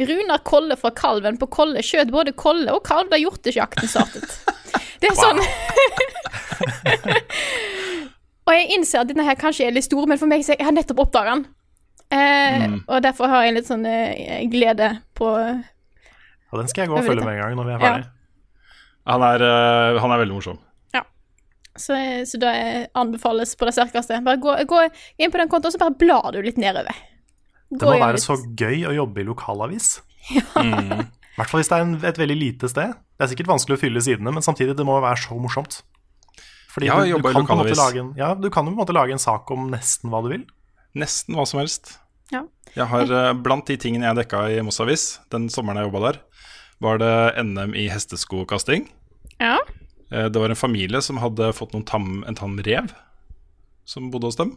Runar Kolle fra Kalven på Kolle skjøt både Kolle og kalv da hjortesjakten startet. Det er sånn Og jeg innser at denne her kanskje er litt stor, men for meg så jeg har nettopp oppdaga den. Eh, Og derfor har jeg litt sånn eh, glede på Ja, den skal jeg gå og følge med en gang når vi er Ja. ferdig. Han er, uh, han er veldig morsom. Så, så da anbefales på det sterkeste. Bare gå, gå inn på den kontoen, så bare blar du litt nedover. Det må være litt. så gøy å jobbe i lokalavis. Ja. I hvert fall hvis det er en, et veldig lite sted. Det er sikkert vanskelig å fylle sidene, men samtidig det må være så morsomt. Fordi Ja, du, du, kan på en måte lage en, ja, du kan jo på en måte lage en sak om nesten hva du vil. Nesten hva som helst. Ja. Jeg har, eh, Blant de tingene jeg dekka i Moss Avis den sommeren jeg jobba der, var det NM i hesteskokasting. Ja. Eh, Det var en familie som hadde fått noen tam, en tam rev som bodde hos dem.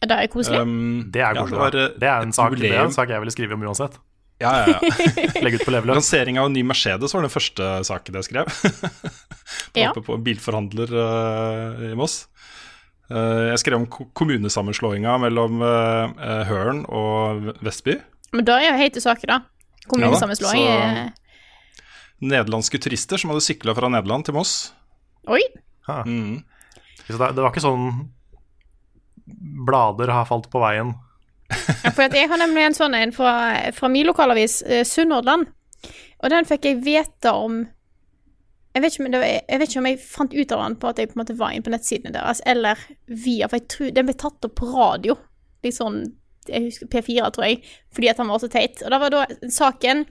Det er koselig. Um, Det er ja, det, var, eh, det er en sak, det er en sak jeg ville skrive om uansett. Ja, ja, ja. Legg ut på level up. Lansering av en ny Mercedes var den første saken jeg skrev. Ja. Oppe på bilforhandler uh, i Moss. Uh, jeg skrev om kommunesammenslåinga mellom uh, Høren og Vestby. Men da er jo heite saker, da. Kommunesammenslåing. Ja da, er- Nederlandske turister som hadde sykla fra Nederland til Moss. Oi! Mm. Så det, det var ikke sånn blader har falt på veien. Ja, for jeg har nemlig en sånn en fra, fra min lokalavis, eh, Sunnhordland. Og den fikk jeg vite om jeg vet, var, jeg vet ikke om jeg fant ut av den på at jeg på en måte var inne på nettsidene deres, eller via For jeg tror den ble tatt opp på radio. Litt sånn jeg husker P4, tror jeg, fordi at han var så teit. Og da var da saken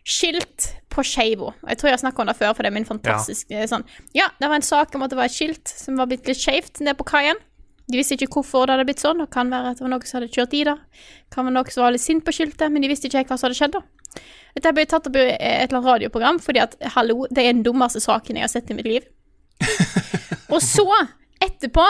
Skilt på Skeivo. Jeg tror jeg har snakka om det før, for det er min fantastiske sånn Ja, det var en sak om at det var et skilt som var blitt litt skeivt nede på kaien. De visste ikke hvorfor det hadde blitt sånn. Det kan være at det var noen som hadde kjørt i det. Kan være noen som var litt sint på skiltet, men de visste ikke helt hva som hadde skjedd. da. Dette ble tatt opp i et eller annet radioprogram, fordi at hallo, det er den dummeste saken jeg har sett i mitt liv. Og så, etterpå,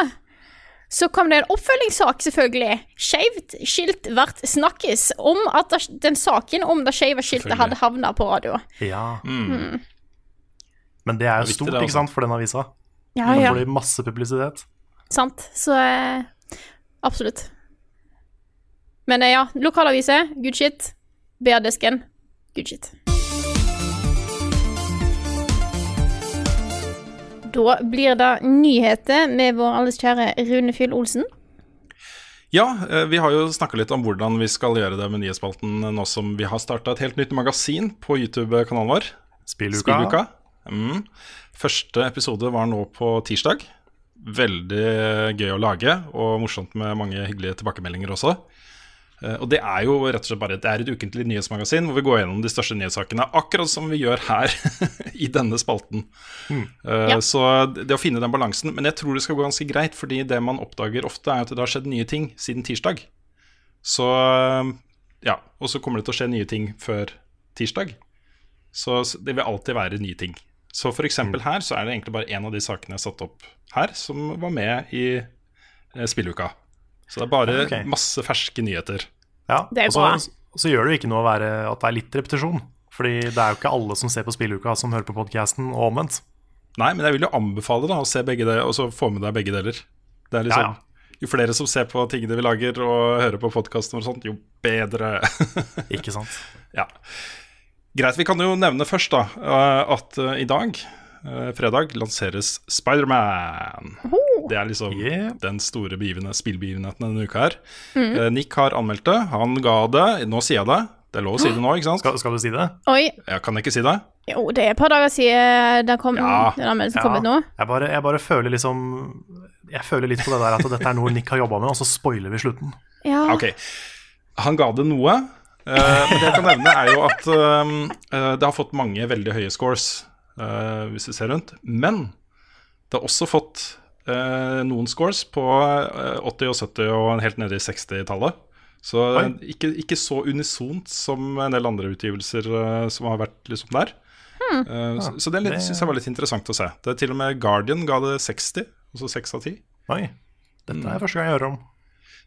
så kom det en oppfølgingssak, selvfølgelig. Skeivt skilt vert snakkes om at den saken om det skeive skiltet hadde havna på radio. Ja. Mm. Men det er jo stort, altså. ikke sant, for den avisa. Ja, ja. får de masse publisitet. Sant. Så eh, absolutt. Men eh, ja, lokalaviser, good shit. BR-desken, good shit. Da blir det nyheter med vår alles kjære Rune Fyll Olsen. Ja, eh, vi har jo snakka litt om hvordan vi skal gjøre det med nyhetsspalten nå som vi har starta et helt nytt magasin på YouTube-kanalen vår. Spilluka. Spilluka. Mm. Første episode var nå på tirsdag. Veldig gøy å lage, og morsomt med mange hyggelige tilbakemeldinger også. Eh, og det er jo rett og slett bare Det er et ukentlig nyhetsmagasin hvor vi går gjennom de største nyhetssakene, akkurat som vi gjør her i denne spalten. Eh, Ja. Så det å finne den balansen Men jeg tror det skal gå ganske greit, fordi det man oppdager ofte, er at det har skjedd nye ting siden tirsdag. Så ja, og så kommer det til å skje nye ting før tirsdag. Så det vil alltid være nye ting. Så for eksempel her så er det egentlig bare én av de sakene jeg satte opp her, som var med i eh, spilluka. Så det er bare okay. masse ferske nyheter. Ja, Det er så, bra. og så gjør det jo ikke noe å være at det er litt repetisjon. Fordi det er jo ikke alle som ser på spilluka som hører på podcasten, og omvendt. Nei, men jeg vil jo anbefale da å se begge deler, og så få med deg begge deler. Det er liksom, Ja, Jo flere som ser på tingene vi lager og hører på podkasten jo bedre. Ikke sant? ja. Greit, vi kan jo nevne først da eh, at eh, i dag, eh, fredag, lanseres Spiderman. Det er liksom Yeah. den store spillbegivenheten denne uka her. Mm. Nick har anmeldt det. Han ga det Nå sier jeg det. Det er lov å si det nå, ikke sant? Skal, skal du si det? Oi. Jeg kan ikke si det? Jo, det er et par dager siden den kom, Ja. den anmeldelsen kom ut nå. Jeg bare, jeg bare føler liksom Jeg føler litt på det der at dette er noe Nick har jobba med, og så spoiler vi slutten. Ja. Ok, han ga det noe. Eh, men det jeg kan nevne, er jo at eh, eh, det har fått mange veldig høye scores, hvis du ser rundt. Men det har også fått noen scores på eh, 80 og 70 og helt nede i 60-tallet. Så ikke, ikke så unisont som en del andre utgivelser som har vært liksom der. Eh, så, så det, det- synes jeg var litt interessant å se. Det er Til og med Guardian ga det 60, altså 6 av 10. Oi. Dette er første gang jeg hører om.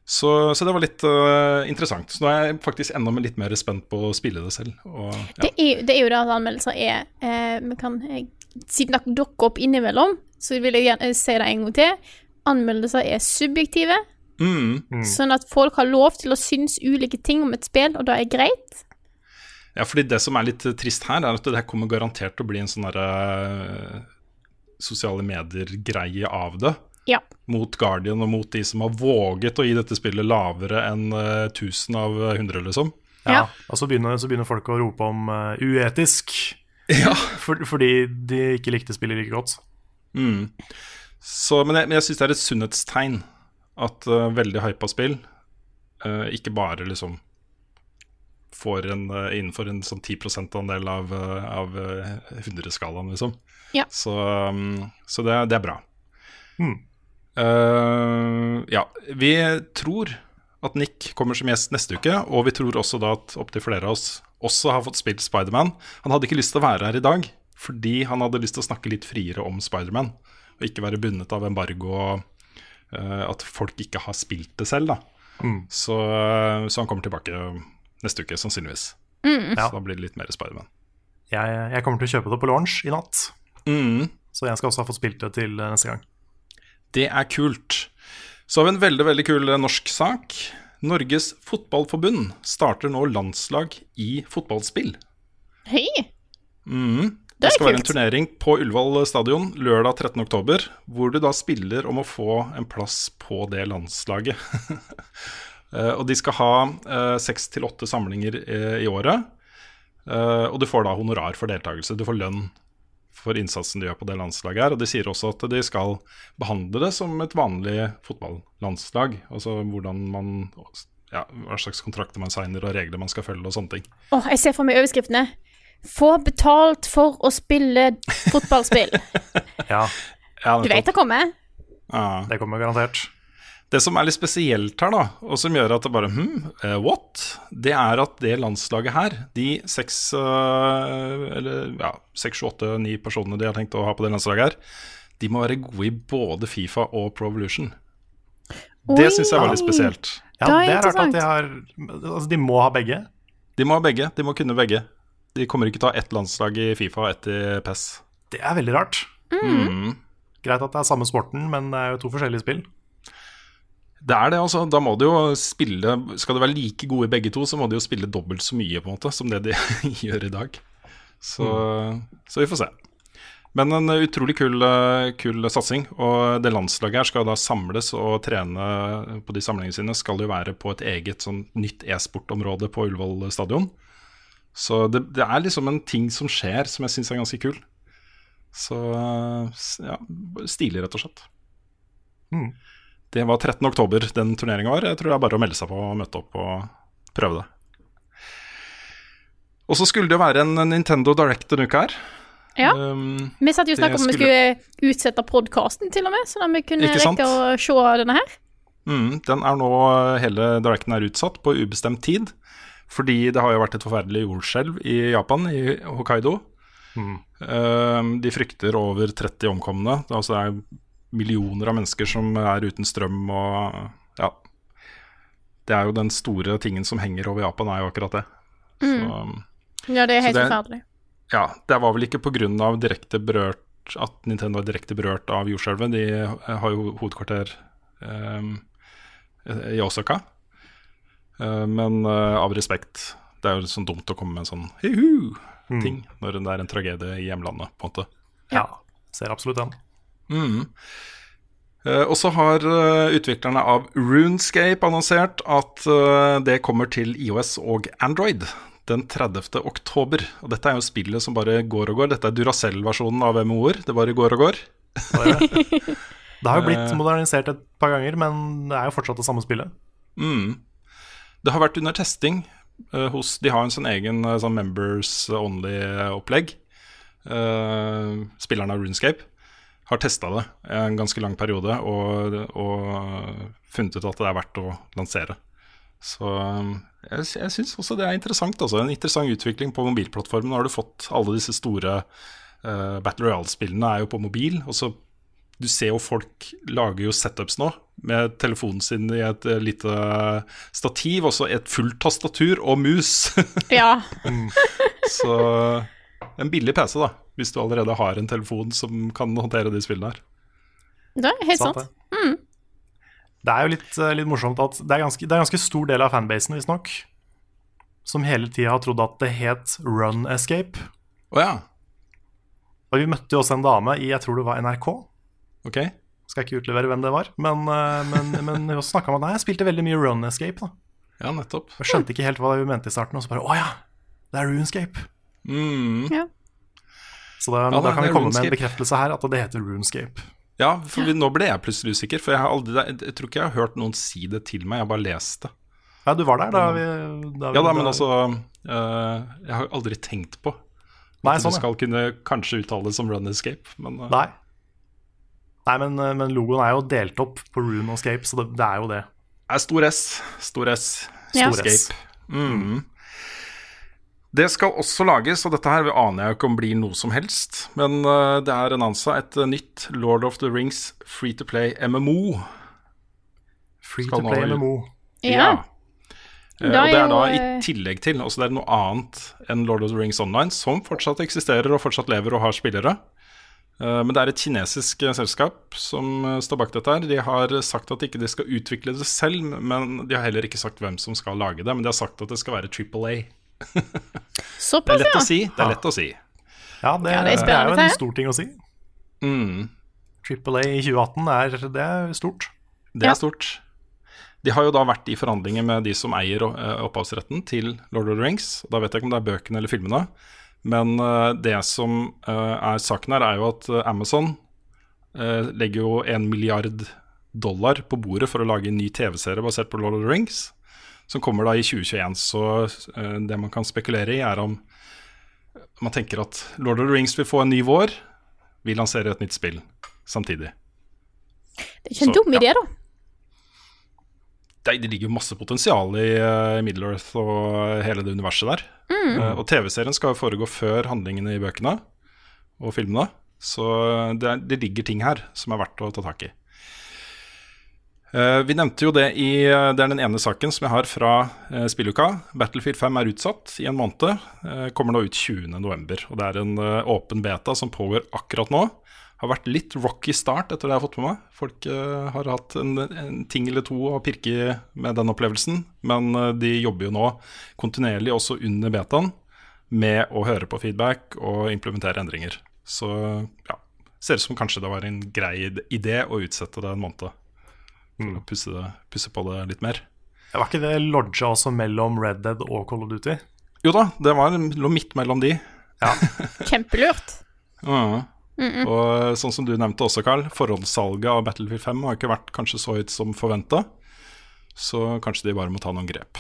Så, så det var litt uh, interessant. Så nå er jeg faktisk enda litt mer spent på å spille det selv. Og, ja. Det, er, det er jo det at anmeldelser er eh, vi kan, eh, Siden dere dukker opp innimellom, så vil jeg gjerne si det en gang til. Anmeldelser er subjektive, mm, sånn at folk har lov til å synes ulike ting om et spill, og det er greit. ja, fordi det som er litt trist her, er at det her kommer garantert til å bli en sånn derre uh, sosiale medier-greie av det. Ja. Mot Guardian og mot de som har våget å gi dette spillet lavere enn eh, 1000 av 100, liksom. Ja. Ja. Og så begynner, så begynner folk å rope om uh, uetisk Ja. for, fordi de ikke likte spillet like godt. Mm. Så, men jeg, men jeg syns det er et sunnhetstegn at uh, veldig hypa spill uh, ikke bare liksom får en uh, innenfor en sånn 10 %-andel av, uh, av eh, 100-skalaen, liksom. Ja. Så, um, så det, det er bra. Mm. Eh, ja, vi tror at Nick kommer som gjest neste uke, og vi tror også da at opptil flere av oss også har fått spilt Spiderman. Han hadde ikke lyst til å være her i dag, fordi han hadde lyst til å snakke litt friere om Spiderman. Og ikke være bundet av embargo og uh, at folk ikke har spilt det selv. da. Mm. Så, så han kommer tilbake neste uke, sannsynligvis. Mm. Så da blir det litt mer Spiderman. Jeg, jeg kommer til å kjøpe det på launch i natt, Mm. så jeg skal også ha fått spilt det til eh, neste gang. Det er kult. Så har vi en veldig veldig kul eh, norsk sak. Norges Fotballforbund starter nå landslag i fotballspill. Hei! Mm. Det Det skal være en turnering på Ullevål stadion lørdag 13.10, hvor du da spiller om å få en plass på det landslaget. Eh, og de skal ha eh, seks til åtte samlinger i året. Og du får da honorar for deltakelse. Du får lønn for innsatsen de gjør på det landslaget her. Og de sier også at de skal behandle det som et vanlig fotballandslag. Altså hvordan man ja, hva slags kontrakter man signer og regler man skal følge og sånne ting. Åh, jeg ser for meg overskriftene. Få betalt for å spille fotballspill. Ja, Ja, Du vet det kommer? Ja. det kommer garantert. Det som er litt spesielt her, da, og som gjør at det bare hm, uh, what? Det er at det landslaget her, de seks eh, eller ja, seks, sju, åtte, ni personene de har tenkt å ha på det landslaget her, de må være gode i både Fifa og Pro Evolution. Det syns jeg var litt spesielt. Ja, Det er det er rart at de har Altså, de må ha begge. De må ha begge. De må kunne begge. De kommer ikke til å ha ett landslag i Fifa og ett i PES. Det er veldig rart. Mm. Greit at det er samme sporten, men det er jo to forskjellige spill. Det er det, altså. Da må de jo spille Skal de være like gode begge to, så må de jo spille dobbelt så mye på en måte som det de gjør i dag. Så, så vi får se. Men en utrolig kul, kul satsing. Og det landslaget her skal da samles og trene på de samlingene sine. Skal jo være på et eget sånn nytt e-sportområde på Ullevål stadion. Så det, det er liksom en ting som skjer som jeg syns er ganske kul. Så ja, stilig, rett og slett. Mm. Det var 13. oktober den turneringa var. Jeg tror det er bare å melde seg på og møte opp og prøve det. Og så skulle det jo være en Nintendo Direct denne uka her. Ja. Um, Vi satt jo og snakket om vi skulle- skulle utsette podkasten, til og med, sånn at vi kunne rekke å se denne her. Mm, den er nå, Hele directen er utsatt på ubestemt tid. Fordi det har jo vært et forferdelig jordskjelv i Japan, i Hokkaido. Um, de frykter over 30 omkomne. Altså det er millioner av mennesker som er uten strøm og Ja. Det er jo den store tingen som henger over Japan, er jo akkurat det. Så, um, Ja, det er helt forferdelig. ja, det var vel ikke pga. direkte berørt at Nintendo er direkte berørt av jordskjelvet. De har jo hovedkvarter um, i Osaka. Uh, men uh, av respekt. Det er jo sånn dumt å komme med en sånn hihu-ting når det er en tragedie i hjemlandet, på en måte. Ja, ser absolutt den. Mm. Eh, og så har eh, utviklerne av Runescape annonsert at eh, det kommer til IOS og Android den 30. oktober. Og dette er jo spillet som bare går og går. Dette er Duracell-versjonen av MMO-er. Det bare går og går. Det har jo blitt modernisert et par ganger, men det er jo fortsatt det samme spillet. Mm. Det har vært under testing hos De har en sånn egen sånn members only-opplegg. Uh, spillerne av Runescape har testa det en ganske lang periode og, og funnet ut at det er verdt å lansere. Så um, jeg, jeg syns også det er interessant. Altså. En interessant utvikling på mobilplattformen. Nå har du fått alle disse store uh, Battle Royale-spillene er jo på mobil. Og så Du ser jo folk lager jo setups nå med telefonen sin i et eh, lite stativ, og så et fullt tastatur og mus. Ja. så en billig PC, da. Hvis du allerede har en telefon som kan håndtere de spillene her. Det er helt sant. det. Det er jo litt, eh, litt morsomt at det er ganske, det er en ganske stor del av fanbasen, visstnok, som hele tida har trodd at det het Run Escape. Oh, ja. Og vi møtte jo også en dame i jeg tror det var NRK. Ok. Skal ikke utlevere hvem det var, men, eh, men, men hun snakka om at nei, jeg spilte veldig mye Run Escape. da Ja, nettopp. Jeg skjønte ikke helt hva hun mente i starten, og så bare å ja, det er Runescape. Mm. Ja. Så da, Ja, da kan vi komme med en bekreftelse her at det heter Runescape. Ja, for vi, nå ble jeg plutselig usikker, for jeg, har aldri, jeg, jeg tror ikke jeg har hørt noen si det til meg, jeg bare lest det. Ja, du var der da vi, da vi Ja da, men altså øh, Jeg har aldri tenkt på Nei, at sånn, det ja. skal kunne kanskje uttale det som Run Escape, men øh, Nei. Nei, men, eh, men logoen er jo delt opp på Rune og Scape, så det, det er jo det. Det er stor S. Stor S. Ja. Stor Escape. Mm. Det skal også lages, og dette her aner jeg ikke om blir noe som helst, men øh, det er annonsa et øh, nytt Lord of the Rings Free to Play MMO. Free Skal to play nå- MMO. Ja. ja. Da og det er da i eh, tillegg til Altså det er noe annet enn Lord of the Rings Online, som fortsatt eksisterer og fortsatt lever og har spillere. Eh, Men det er et kinesisk eh, selskap som eh, står bak dette. her De har sagt at ikke de skal utvikle det selv, men de har heller ikke sagt hvem som skal lage det. Men de har sagt at det skal være Triple A. Det er lett ja. å si. Det er lett å si. Ja, det, Ja, det er det er jo en stor ting å si. Mm. Triple A i 2018 er, det er stort. Det Ja. er stort. De har jo da vært i forhandlinger med de som eier eh, opphavsretten til Lord of the Rings. Da vet jeg ikke om det er bøkene eller filmene. Men eh, det som eh, er saken her, er jo at Amazon legger jo en milliard dollar på bordet for å lage en ny TV-serie basert på Lord of the Rings. Som kommer da i 2021. Så eh, det man kan spekulere i, er om man tenker at Lord of the Rings vil få en ny vår. Vi lanserer et nytt spill samtidig. Det er ikke en Så, dum ja. da. det, det ligger masse potensial i uh, Middle-earth og hele det universet der. Eh, og TV-serien skal jo foregå før handlingene i bøkene og filmene. Så det, det ligger ting her som er verdt å ta tak i. Eh, vi nevnte jo det i eh, Det er den ene saken som jeg har fra uh, spilluka. Battlefield 5 er utsatt i en måned. eh, kommer nå ut 20.11. Og det er en eh, åpen beta som pågår akkurat nå. Har vært litt rocky start etter det jeg har fått med meg. Folk eh, har hatt en, en ting eller to å pirke med den opplevelsen. Men eh, de jobber jo nå kontinuerlig også under betaen med å høre på feedback og implementere endringer. Så ja, ser ut som kanskje det var en grei idé å utsette det en måned. For å pusse, pusse på det litt mer. Var ikke det lodga også mellom Red Dead og Call of Duty? Jo da, det var, lå midt mellom de. Ja. Kjempelurt. Ja. Og sånn som du nevnte også, Carl, forhåndssalget av Battlefield 5 har ikke vært kanskje så høyt som forventa. Så kanskje de bare må ta noen grep.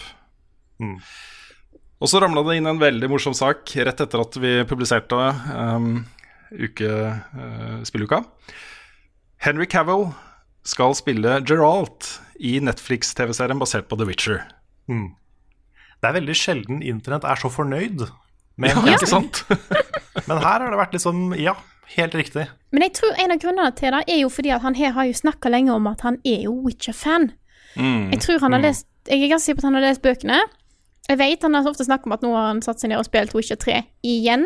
Og så ramla det inn en veldig morsom sak rett etter at vi publiserte um, uke, uh, spilluka. Henry Cavill skal spille Geralt i Netflix-TV-serien basert på The Witcher. Det er veldig sjelden internett er så fornøyd med Ja, ikke sant? Men her har det vært liksom Ja, helt riktig. Men jeg tror en av grunnene til det er jo fordi at han her har jo snakka lenge om at han er jo Witcher-fan. Jeg tror han har lest Jeg er ganske sikker på at han har lest bøkene. Jeg vet han har ofte snakket om at nå har han satt seg ned og spilt Witcher 3 igjen.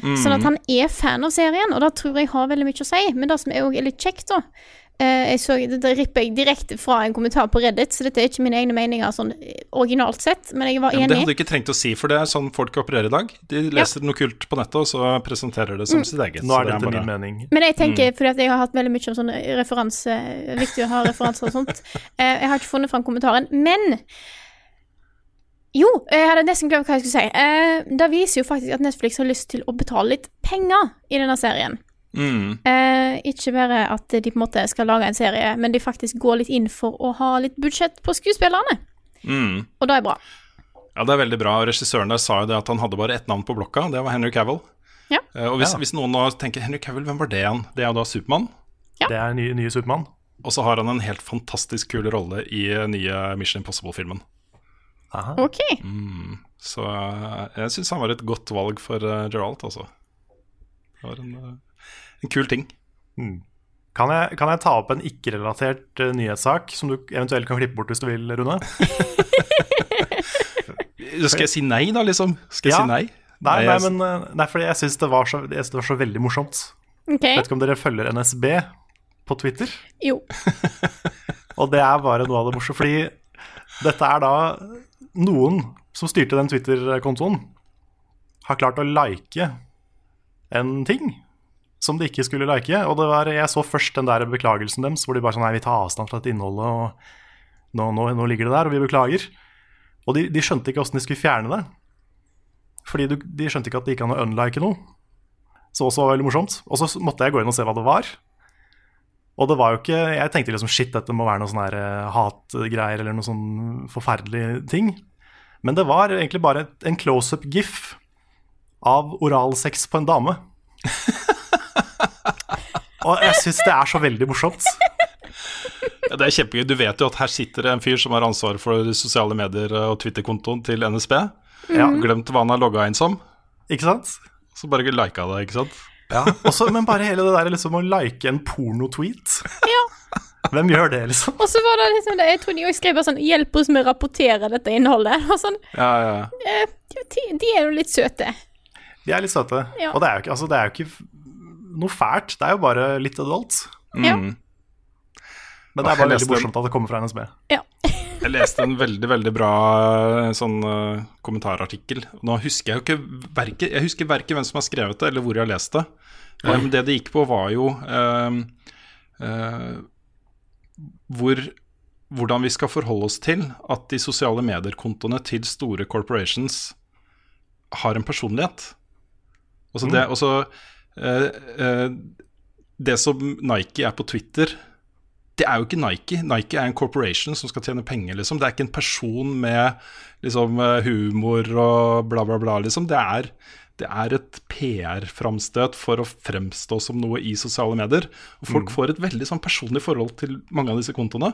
Sånn at han er fan av serien, og det tror jeg har veldig mye å si. Men det som er, jo litt kjekt, da jeg så, Dette ripper jeg direkte fra en kommentar på Reddit, så dette er ikke mine egne meninger sånn eh, originalt sett, men jeg var Ja, men det hadde du ikke trengt å si, for det er sånn folk opererer i dag. De leser noe kult på nettet, og så presenterer det som sitt eget. Nå er det dette bare- min mening. Men jeg tenker, fordi at jeg har hatt veldig mye om sånn referanse Viktig å ha referanser og sånt. Eh, jeg har ikke funnet fram kommentaren. Men Jo, jeg hadde nesten glemt hva jeg skulle si. Eh, det viser jo faktisk at Netflix har lyst til å betale litt penger i denne serien. Mm. Eh, ikke bare at de på en måte skal lage en serie, men de faktisk går litt inn for å ha litt budsjett på skuespillerne. Mm. Og det er bra. Ja, det er veldig bra. Regissøren der sa jo det at han hadde bare ett navn på blokka, det var Henry Cavill. Ja. Eh, og hvis, Ja. hvis noen da tenker Henry Cavill, hvem var det igjen? Det er jo da Supermann. Det er nye, nye Supermann. Og så har han en helt fantastisk kul rolle i eh, nye Mission Impossible-filmen. Aha. Mm. Så eh, jeg syns han var et godt valg for uh, Geralt, altså. Det var en, eh, en kul ting. Kan jeg, kan jeg ta opp en ikke-relatert uh, nyhetssak som du eventuelt kan klippe bort hvis du vil, Rune? Skal jeg si nei, da, liksom? Skal jeg Ja. si nei? Nei, nei, jeg- men eh, nei, fordi jeg syns det, det var så veldig morsomt. Okay. Vet ikke om dere følger NSB på Twitter? Jo. Og det er bare noe av det morsomme, fordi dette er da noen som styrte den Twitter-kontoen, har klart å like en ting som de ikke skulle like. Og det var, jeg så først den der beklagelsen deres, hvor de bare sånn Nei, vi tar avstand fra dette innholdet, og nå, nå, nå ligger det der, og vi beklager. Og de, de skjønte ikke åssen de skulle fjerne det. Fordi du, de skjønte ikke at det gikk an å unlike noe. Så også var det veldig morsomt. Og så måtte jeg gå inn og se hva det var. Og det var jo ikke Jeg tenkte liksom shit, dette må være noe sånn eh, hatgreier eller noe sånn forferdelig ting. Men det var egentlig bare en close-up gif av oralsex på en dame. Og jeg syns det er så veldig morsomt. Ja, Det er kjempegøy. Du vet jo at her sitter det en fyr som har ansvar for sosiale medier og Twitter-kontoen til NSB. Ja, Glemt hva han har logga inn som. ikke sant? Så bare lika det, ikke sant? Ja. Også, men bare hele det der liksom å like en pornotweet. Ja. Hvem gjør det, liksom? Og så var det liksom det, Jeg tror de også skrev bare sånn 'Hjelp oss med å rapportere dette innholdet'. Og sånn, Ja, ja. eh, de, de er jo litt søte. De er litt søte. Ja. Og det er jo ikke, altså, det er jo ikke noe fælt, det er jo bare litt adult. Ja. Mm. Men det er bare veldig morsomt at det kommer fra NSB. Ja. Jeg leste en veldig veldig bra eh, sånn uh, kommentarartikkel. Nå husker jeg jo ikke verke, Jeg husker verken hvem som har skrevet det, eller hvor jeg har lest det. Men det det gikk på, var jo eh, uh, hvor, hvordan vi skal forholde oss til at de sosiale medier-kontoene til store corporations har en personlighet. Også det, også, eh, eh, det som Nike er på Twitter det er jo ikke Nike. Nike er en corporation som skal tjene penger, liksom. Det er ikke en person med liksom, eh, humor og bla, bla, bla, liksom. Det er, det er et PR-framstøt for å fremstå som noe i sosiale medier. Og folk får et veldig sånn personlig forhold til mange av disse kontoene.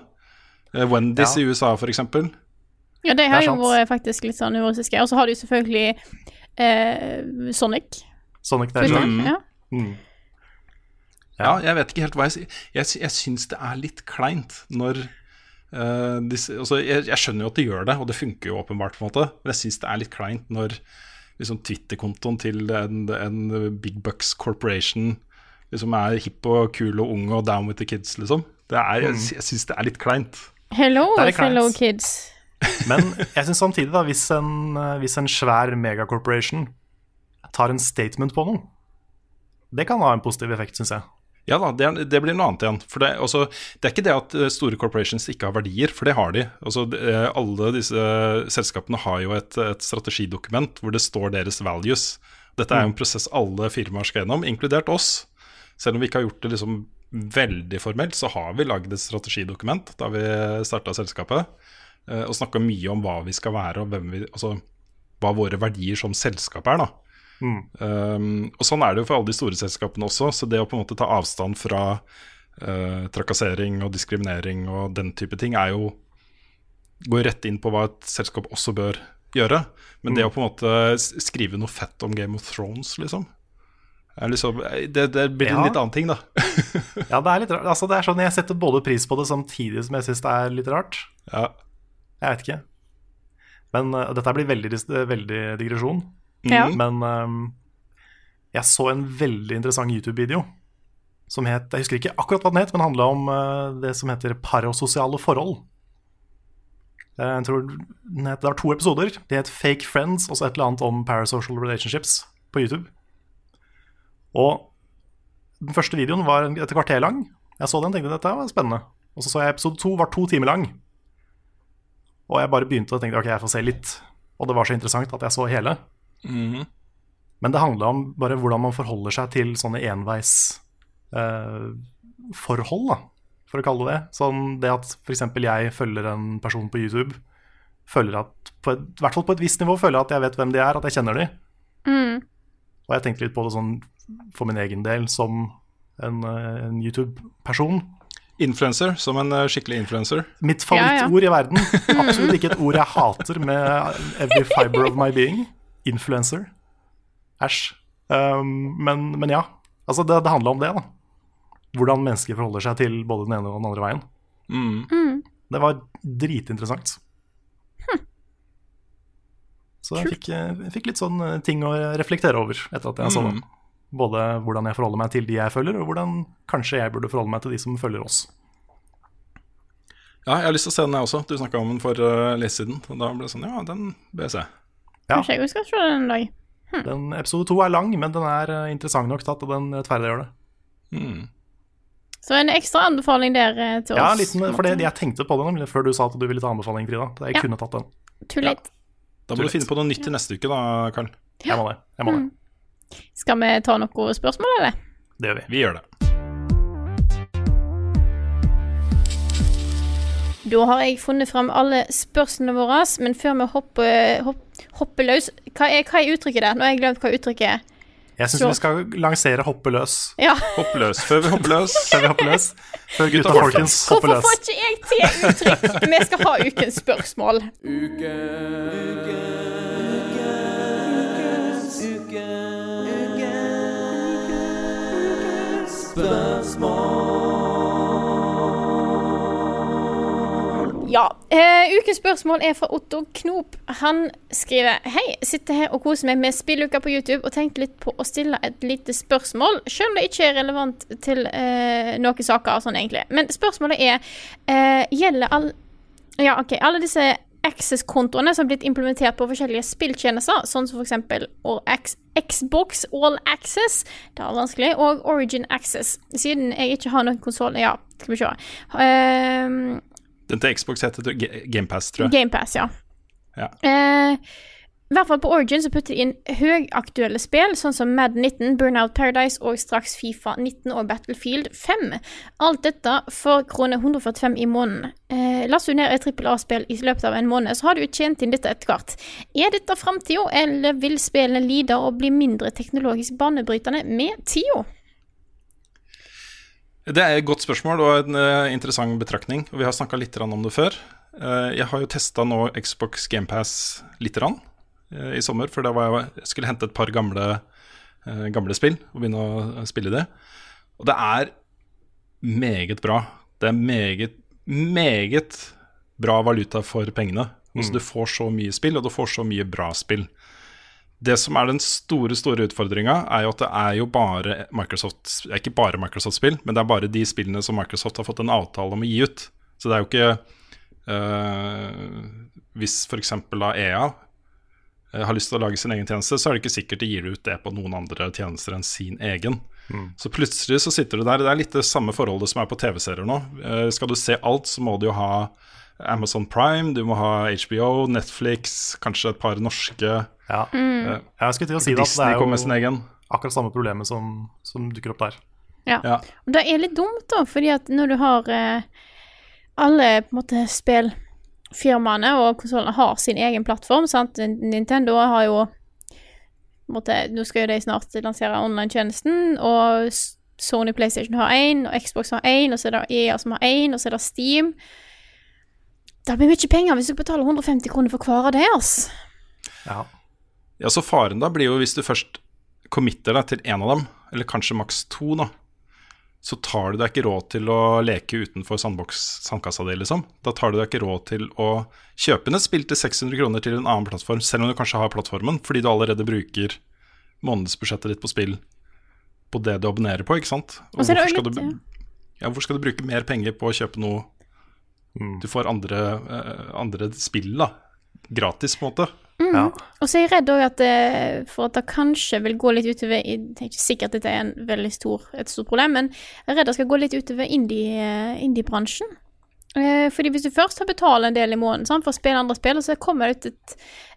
Eh, Wendy's Ja. i USA, for eksempel. Ja, de har Det er jo vært faktisk litt sånn humoristiske. Og så har du selvfølgelig eh, Sonic. Sonic the Twitter. Hedgehog. Ja. Mm. Ja, jeg vet ikke helt hva jeg sier. Jeg, jeg syns det er litt kleint når uh, disse, altså, jeg, jeg skjønner jo at de gjør det, og det funker jo åpenbart, på en måte, men jeg syns det er litt kleint når liksom, Twitter-kontoen til en, en Big Bucks Corporation liksom er hipp og kul og ung og down with the kids, liksom. Det er, jeg jeg syns det er litt kleint. Hello, litt kleint. fellow kids. Men jeg syns samtidig, da, hvis en, hvis en svær megacorporation tar en statement på noe, det kan ha en positiv effekt, syns jeg. Ja da, det, det blir noe annet igjen. For det, også, det er ikke det at eh, store corporations ikke har verdier, for det har de. Altså, det, eh, alle disse selskapene har jo et, et strategidokument hvor det står deres values. Dette er jo en prosess alle firmaer skal gjennom, inkludert oss. Selv om vi ikke har gjort det liksom veldig formelt, så har vi lagd et strategidokument da vi starta selskapet. eh, og snakka mye om hva vi skal være, og vi, altså, hva våre verdier som selskap er. da. Um, og Sånn er det jo for alle de store selskapene også. Så det å på en måte ta avstand fra uh, trakassering og diskriminering og den type ting, er jo går rett inn på hva et selskap også bør gjøre. Men det å på en måte skrive noe fett om Game of Thrones, liksom, er liksom det, det blir en Ja. litt annen ting, da. Ja, det er litt rart. Altså, det er sånn, jeg setter både pris på det samtidig som jeg syns det er litt rart. Ja. Jeg vet ikke. Men uh, dette blir veldig, veldig digresjon. Ja. Men um, jeg så en veldig interessant YouTube-video som het Jeg husker ikke akkurat hva den het, men handla om uh, det som heter parasosiale forhold. Eh, Jeg tror den het, Det var to episoder. Det het Fake Friends og så et eller annet om parasocial relationships på YouTube. Og den første videoen var et kvarter lang. Jeg så den og tenkte dette var spennende. Og så så jeg episode to, var to timer lang. Og jeg bare begynte å tenke ok, jeg får se litt. Og det var så interessant at jeg så hele. Men det handla om bare hvordan man forholder seg til sånne enveisforhold, eh, forhold, for å kalle det det. Sånn det at f.eks. jeg følger en person på YouTube, føler at på et, i hvert fall på et visst nivå føler jeg at jeg vet hvem de er, at jeg kjenner de. Og jeg tenkte litt på det sånn for min egen del som en, eh, en YouTube-person. Influencer, som en eh, skikkelig influencer. Mitt Ja, ja. i verden. Absolutt ikke et ord jeg hater med every fiber of my being. Influencer. Æsj. Um, men, men ja. Altså, det, det handla om det, da. Hvordan mennesker forholder seg til både den ene og den andre veien. Mm. Det var dritinteressant. Så jeg fikk, eh, jeg fikk litt sånn eh, ting å reflektere over etter at jeg så den. Både hvordan jeg forholder meg til de jeg følger, og hvordan kanskje jeg burde forholde meg til de som følger oss. Ja, jeg har lyst til å se den, jeg også. Du snakka om den for uh, lenge siden. Og da ble det sånn, ja, den bør jeg se. Ja. Kanskje jeg skal se den en dag. Den Episode to er lang, men den er eh, interessant nok tatt, at den rettferdiggjør det. Hmm. Så en ekstra anbefaling der til til Ja, oss. liten, for det, jeg tenkte på det nemlig før du sa at du ville ta anbefaling, Frida. Jeg Ja. kunne tatt den. Too late. Da må du finne på noe nytt til neste uke, da, Karl. Jeg må det. Jeg må det. Skal vi ta noen spørsmål, eller? Det gjør vi. Vi gjør det. Da har jeg funnet fram alle spørsmålene våre, men før vi hopper, hopp, hopper løs hva er, hva er uttrykket der? Nå har jeg glemt hva uttrykket er. Jeg syns vi skal lansere hoppe løs Ja, Hopp løs før vi hopper løs. før vi hopper løs. Før gutta folkens hopper Hvorfor får ikke jeg til uttrykk? Vi skal ha ukens spørsmål. Ja. Uh, ukens spørsmål er fra Otto Knop. Han skriver Hei, sitter her og koser meg med spilluka på YouTube og tenkte litt på å stille et lite spørsmål, selv om det ikke er relevant til uh, noen saker og sånn egentlig. Men spørsmålet er uh, Gjelder all Ja, OK. Alle disse Access-kontoene som har blitt implementert på forskjellige spilltjenester, sånn som f.eks. Xbox All Access, det er vanskelig, og Origin Access. Siden jeg ikke har noen konsoll Ja, skal vi se. Ehm, Den til Xbox heter GamePass, tror jeg. GamePass, ja. Ja. Eh, I hvert fall på Origin så putter de inn høyaktuelle spill, sånn som Mad 19, Burnout Paradise og straks Fifa 19 og Battlefield 5. Alt dette for krone 145 i måneden. Eh, Laster du ned et trippel A-spill i løpet av en måned, så har du tjent inn dette etter hvert. Er dette framtida, eller vil spillene lide og bli mindre teknologisk banebrytende med tida? Det er et godt spørsmål og en uh, interessant betraktning. og Vi har snakka litt om det før. Uh, jeg har jo testa nå Xbox GamePass lite grann eh, i sommer. For da var jeg, jeg skulle hente et par gamle, gamle spill og begynne å spille det. Og det er meget bra. Det er meget, meget bra valuta for pengene. Altså, du får så mye spill, og du får så mye bra spill. Det som er den store store utfordringa, er jo at det er jo bare Microsoft Ikke bare Microsoft-spill, men det er bare de spillene som Microsoft har fått en avtale om å gi ut. Så det er jo ikke øh, Hvis f.eks. da EA eh, har lyst til å lage sin egen tjeneste, så er det ikke sikkert de gir ut det på noen andre tjenester enn sin egen. Så plutselig så sitter du der. Det er litt det samme forholdet som er på TV-serier nå. Eh, skal du se alt, så må du jo ha Amazon Prime, du må ha HBO, Netflix, kanskje et par norske. Ja. Mm. Jeg skulle til å si det at det Disney er jo egen. akkurat samme problemet som, som dukker opp der. Ja. Ja. Og det er litt dumt, da, fordi at når du har eh, alle på en måte spill firmaene og konsollene har sin egen plattform. Sant? Nintendo har jo på måte, Nå skal jo de snart lansere online-tjenesten, og Sony PlayStation har én, og Xbox har én, og så er det EA som har én, og så er det Steam. Det blir mye penger hvis du betaler 150 kroner for hver av deres. Ja. Ja, så faren da blir jo hvis du først committer deg til én av dem, eller kanskje maks to, da, så tar du deg ikke råd til å leke utenfor sandboks, sandkassa di, liksom. Da tar du deg ikke råd til å kjøpe et spill til 600 kroner til en annen plattform, selv om du kanskje har plattformen, fordi du allerede bruker månedsbudsjettet ditt på spill på det du abonnerer på, ikke sant? Og så er det hvorfor skal litt, du, ja, hvorfor skal du bruke mer penger på å kjøpe noe Mm. du får andre, eh, andre spill, da? Gratis, på en måte. Ja. Og så er jeg redd også at det, for at det kanskje vil gå litt utover Jeg er ikke sikkert dette er en veldig stor, et stort problem, men jeg er redd det skal gå litt utover indie-bransjen. indie-bransjen. Eh, fordi hvis du først har betalt en del i måneden sant, for å spille andre spill, og så kommer det ut et,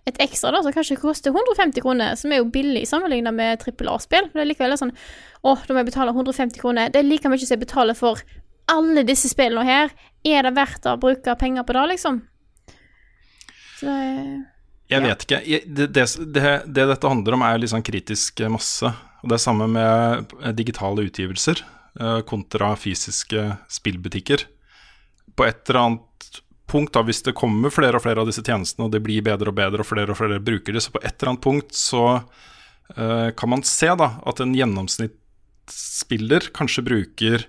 et ekstra da, som kanskje koster 150 kroner, som er jo billig sammenlignet med trippel A-spill. Det er likevel sånn Å, da må jeg betale 150 kroner. Det er like mye som jeg betaler for alle disse spillene her. Er det verdt å bruke penger på det, liksom? Så det er Jeg vet ikke. Det, det, det, det dette handler om, er litt sånn kritisk masse. Og det er samme med eh, digitale utgivelser eh, kontra fysiske spillbutikker. På et eller annet punkt, da, hvis det kommer flere og flere av disse tjenestene, og det blir bedre og bedre, og flere og flere bruker det, så på et eller annet punkt så uh, kan man se da at en gjennomsnittsspiller kanskje bruker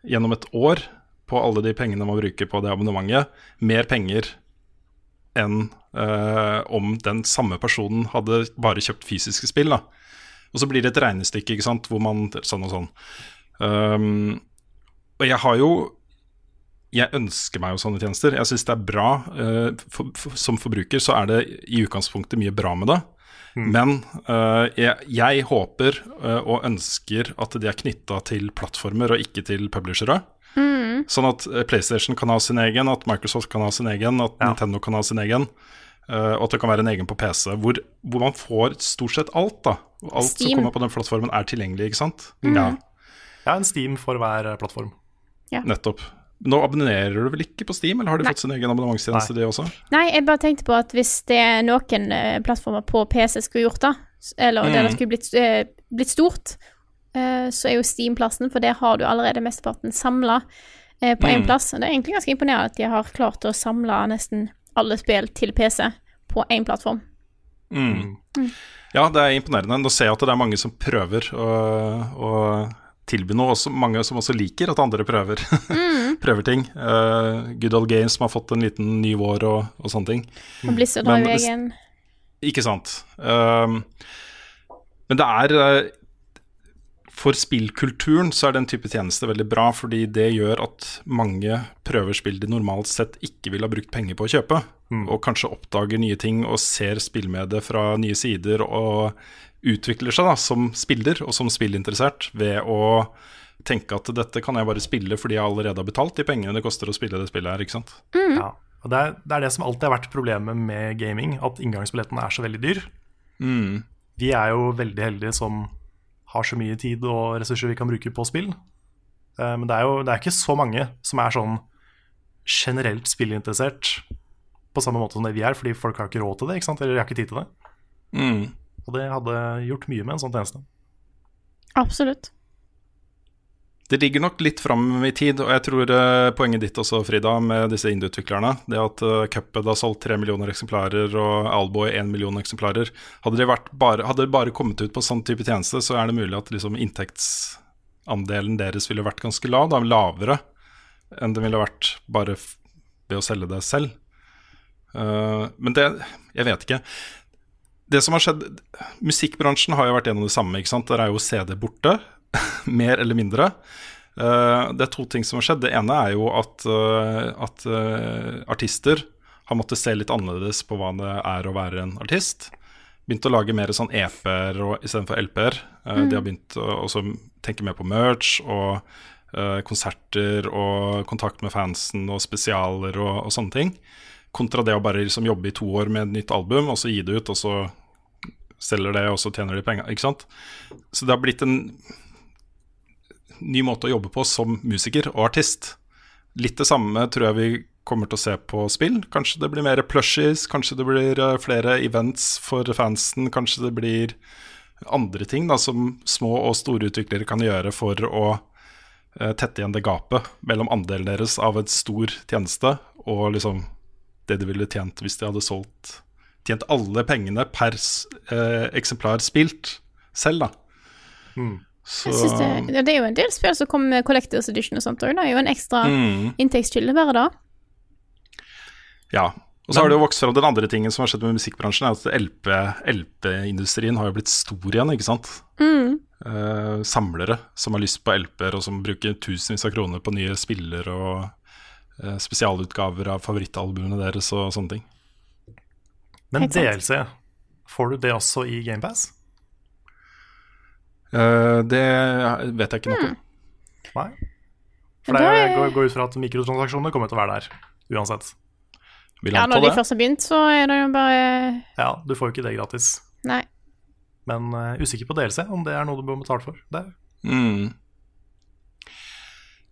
gjennom et år på alle de pengene man bruker på det abonnementet, mer penger enn uh, om den samme personen hadde bare kjøpt fysiske spill. Da. Og så blir det et regnestykke ikke sant, hvor man sånn og sånn. Um, og jeg har jo Jeg ønsker meg jo sånne tjenester. Jeg syns det er bra. Uh, for, for, som forbruker så er det i utgangspunktet mye bra med det. Men uh, jeg, jeg håper og ønsker at de er knytta til plattformer og ikke til publishere. Sånn at eh, PlayStation kan ha sin egen, at Microsoft kan ha sin egen, at Ja. Nintendo kan ha sin egen. Uh, og at det kan være en egen på PC, hvor, hvor man får stort sett alt. da Alt Alt som kommer på den plattformen, er tilgjengelig, ikke sant? Ja, ja, en Steam for hver plattform. plattform. nettopp. Nå abonnerer du vel ikke på Steam, eller har de Nei. fått sin egen abonnementstjeneste, de også? Nei, jeg bare tenkte på at hvis det er noen eh, plattformer på PC skulle gjort det, eller mm. det skulle blitt, eh, blitt stort, eh, så er jo Steam-plassen, for der har du allerede mesteparten samla eh, på én plass. Det er egentlig ganske imponerende at de har klart å samle nesten alle spill til PC på én plattform. Mm. Ja, det er imponerende. Nå ser jeg at det er mange som prøver å, å tilby noe, også mange som også liker at andre prøver, prøver ting. Uh, Good Old Games som har fått en liten ny vår og, og sånne ting. Og Blizzard har jo egen Ikke sant. Uh, men det er eh, For spillkulturen så er den type tjeneste veldig bra, fordi det gjør at mange prøver spill de normalt sett ikke ville ha brukt penger på å kjøpe, og kanskje oppdager nye ting og ser spillmediet fra nye sider og utvikler seg da som spiller og som spillinteressert ved å tenke at dette kan jeg bare spille fordi jeg allerede har betalt de pengene det koster å spille det spillet her, ikke sant. Ja. Og det er, det er det som alltid har vært problemet med gaming, at inngangsbilletten er så veldig dyr. Vi er jo veldig heldige som har så mye tid og ressurser vi kan bruke på spill. Eh, Men det er jo det er ikke så mange som er sånn generelt spillinteressert på samme måte som det vi er, fordi folk har ikke råd til det, ikke sant? eller de har ikke tid til det. Mm. Og det hadde gjort mye med en sånn tjeneste. Absolutt. Det ligger nok litt fram i tid, og jeg tror eh, poenget ditt også, Frida, med disse indie-utviklerne, det at uh, Cuphead har solgt tre millioner eksemplarer og Alboy én million eksemplarer Hadde det, bare, bare kommet ut på sånn type tjeneste, så er det mulig at liksom, inntektsandelen deres ville vært ganske lav, da, lavere enn den ville vært bare ved å selge det selv. Uh, men det Jeg vet ikke. Det som har skjedd Musikkbransjen har jo vært gjennom det samme. ikke sant? Der er jo CD borte, mer eller mindre. Eh, det er to ting som har skjedd. Det ene er jo at, eh, at eh, artister har måttet se litt annerledes på hva det er å være en artist. Begynt å lage mer sånn EP-er istedenfor LP-er. Mm. De har begynt å tenke mer på merch og uh, konserter og kontakt med fansen og spesialer og, og sånne ting. Kontra det å bare liksom jobbe i to år med et nytt album, og så gi det ut, og så selger det, og så tjener de penger. Ikke sant? Så det har blitt en ny måte å jobbe på som musiker og artist. Litt det samme tror jeg vi kommer til å se på spill. Kanskje det blir mer plushies, kanskje det blir eh, flere events for fansen. Kanskje det blir andre ting da, som små og store utviklere kan gjøre for å eh, tette igjen det gapet mellom andelen deres av en stor tjeneste og liksom det de ville tjent hvis de hadde solgt Tjent alle pengene per eh, eksemplar spilt selv, da. Så det, det er jo en del spill som kommer med Collectors Edition og sånt òg. Det er jo en ekstra Mm. inntektskilde bare da. Ja. Og så har det jo vokst fram den andre tingen som har skjedd med musikkbransjen, er at LP LP-industrien har jo blitt stor igjen, ikke sant. Eh, samlere som har lyst på LP-er, og som bruker tusenvis av kroner på nye spiller og uh, spesialutgaver av favorittalbumene deres og sånne ting. Men DLC, får du det også i GamePass? Eh, det vet jeg ikke noe om. Nei? For det går, går ut fra at mikrotransaksjoner kommer til å være der uansett. Ja, når de det. først har begynt, så er det jo bare Ja, du får jo ikke det gratis. Nei. Men uh, usikker på DLC, om det er noe du bør betale for. Det er Mm.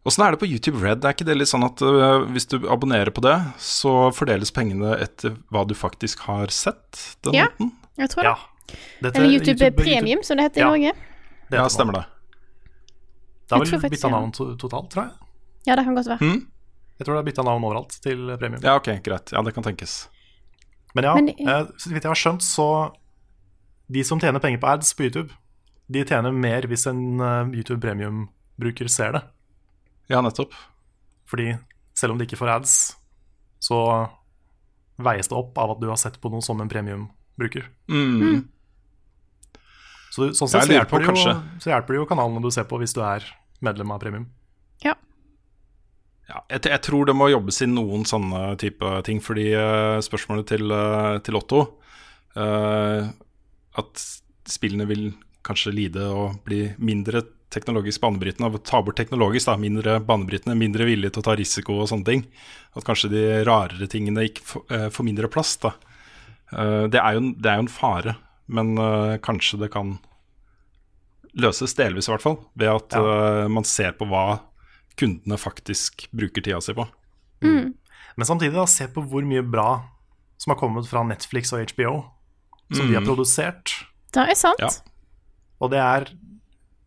Åssen er det på YouTube Red? Er ikke det litt sånn at uh, hvis du abonnerer på det, så fordeles pengene etter hva du faktisk har sett den Ja. måten? Jeg tror Ja. det. Dette- Eller YouTube, Premium, som det heter i Ja. Norge. Det Ja, stemmer det. det. Har vel bytta navn to totalt, tror jeg. Ja, det kan godt være. Mm? Jeg tror det er bytta navn overalt til premium. Ja, ok, greit. Ja, det kan tenkes. Men ja, Men- eh, så vidt jeg har skjønt, så de som tjener penger på ads på YouTube, de tjener mer hvis en eh, YouTube Premium-bruker ser det. Ja, nettopp. Fordi selv om de ikke får ads, så veies det opp av at du har sett på noe som en premium-bruker. Mm. Så sånn sett så hjelper, det jo, så hjelper det jo kanalene du ser på hvis du er medlem av premium. Ja. Ja, jeg, jeg tror det må jobbes inn noen sånne type ting, fordi eh, spørsmålet til, eh, til Otto uh, At spillene vil kanskje lide og bli mindre teknologisk banebrytende, og ta bort teknologisk, da, mindre banebrytende, mindre villige til å ta risiko og sånne ting. At kanskje de rarere tingene ikke får, mindre plass, da. Eh, det, er jo, det er jo en fare, men uh, kanskje det kan løses delvis, i hvert fall, ved at eh, man ser på hva kundene faktisk bruker tida si på. Men samtidig, da, se på hvor mye bra som har kommet fra Netflix og HBO, som de har produsert. Det er sant. Ja. Og det er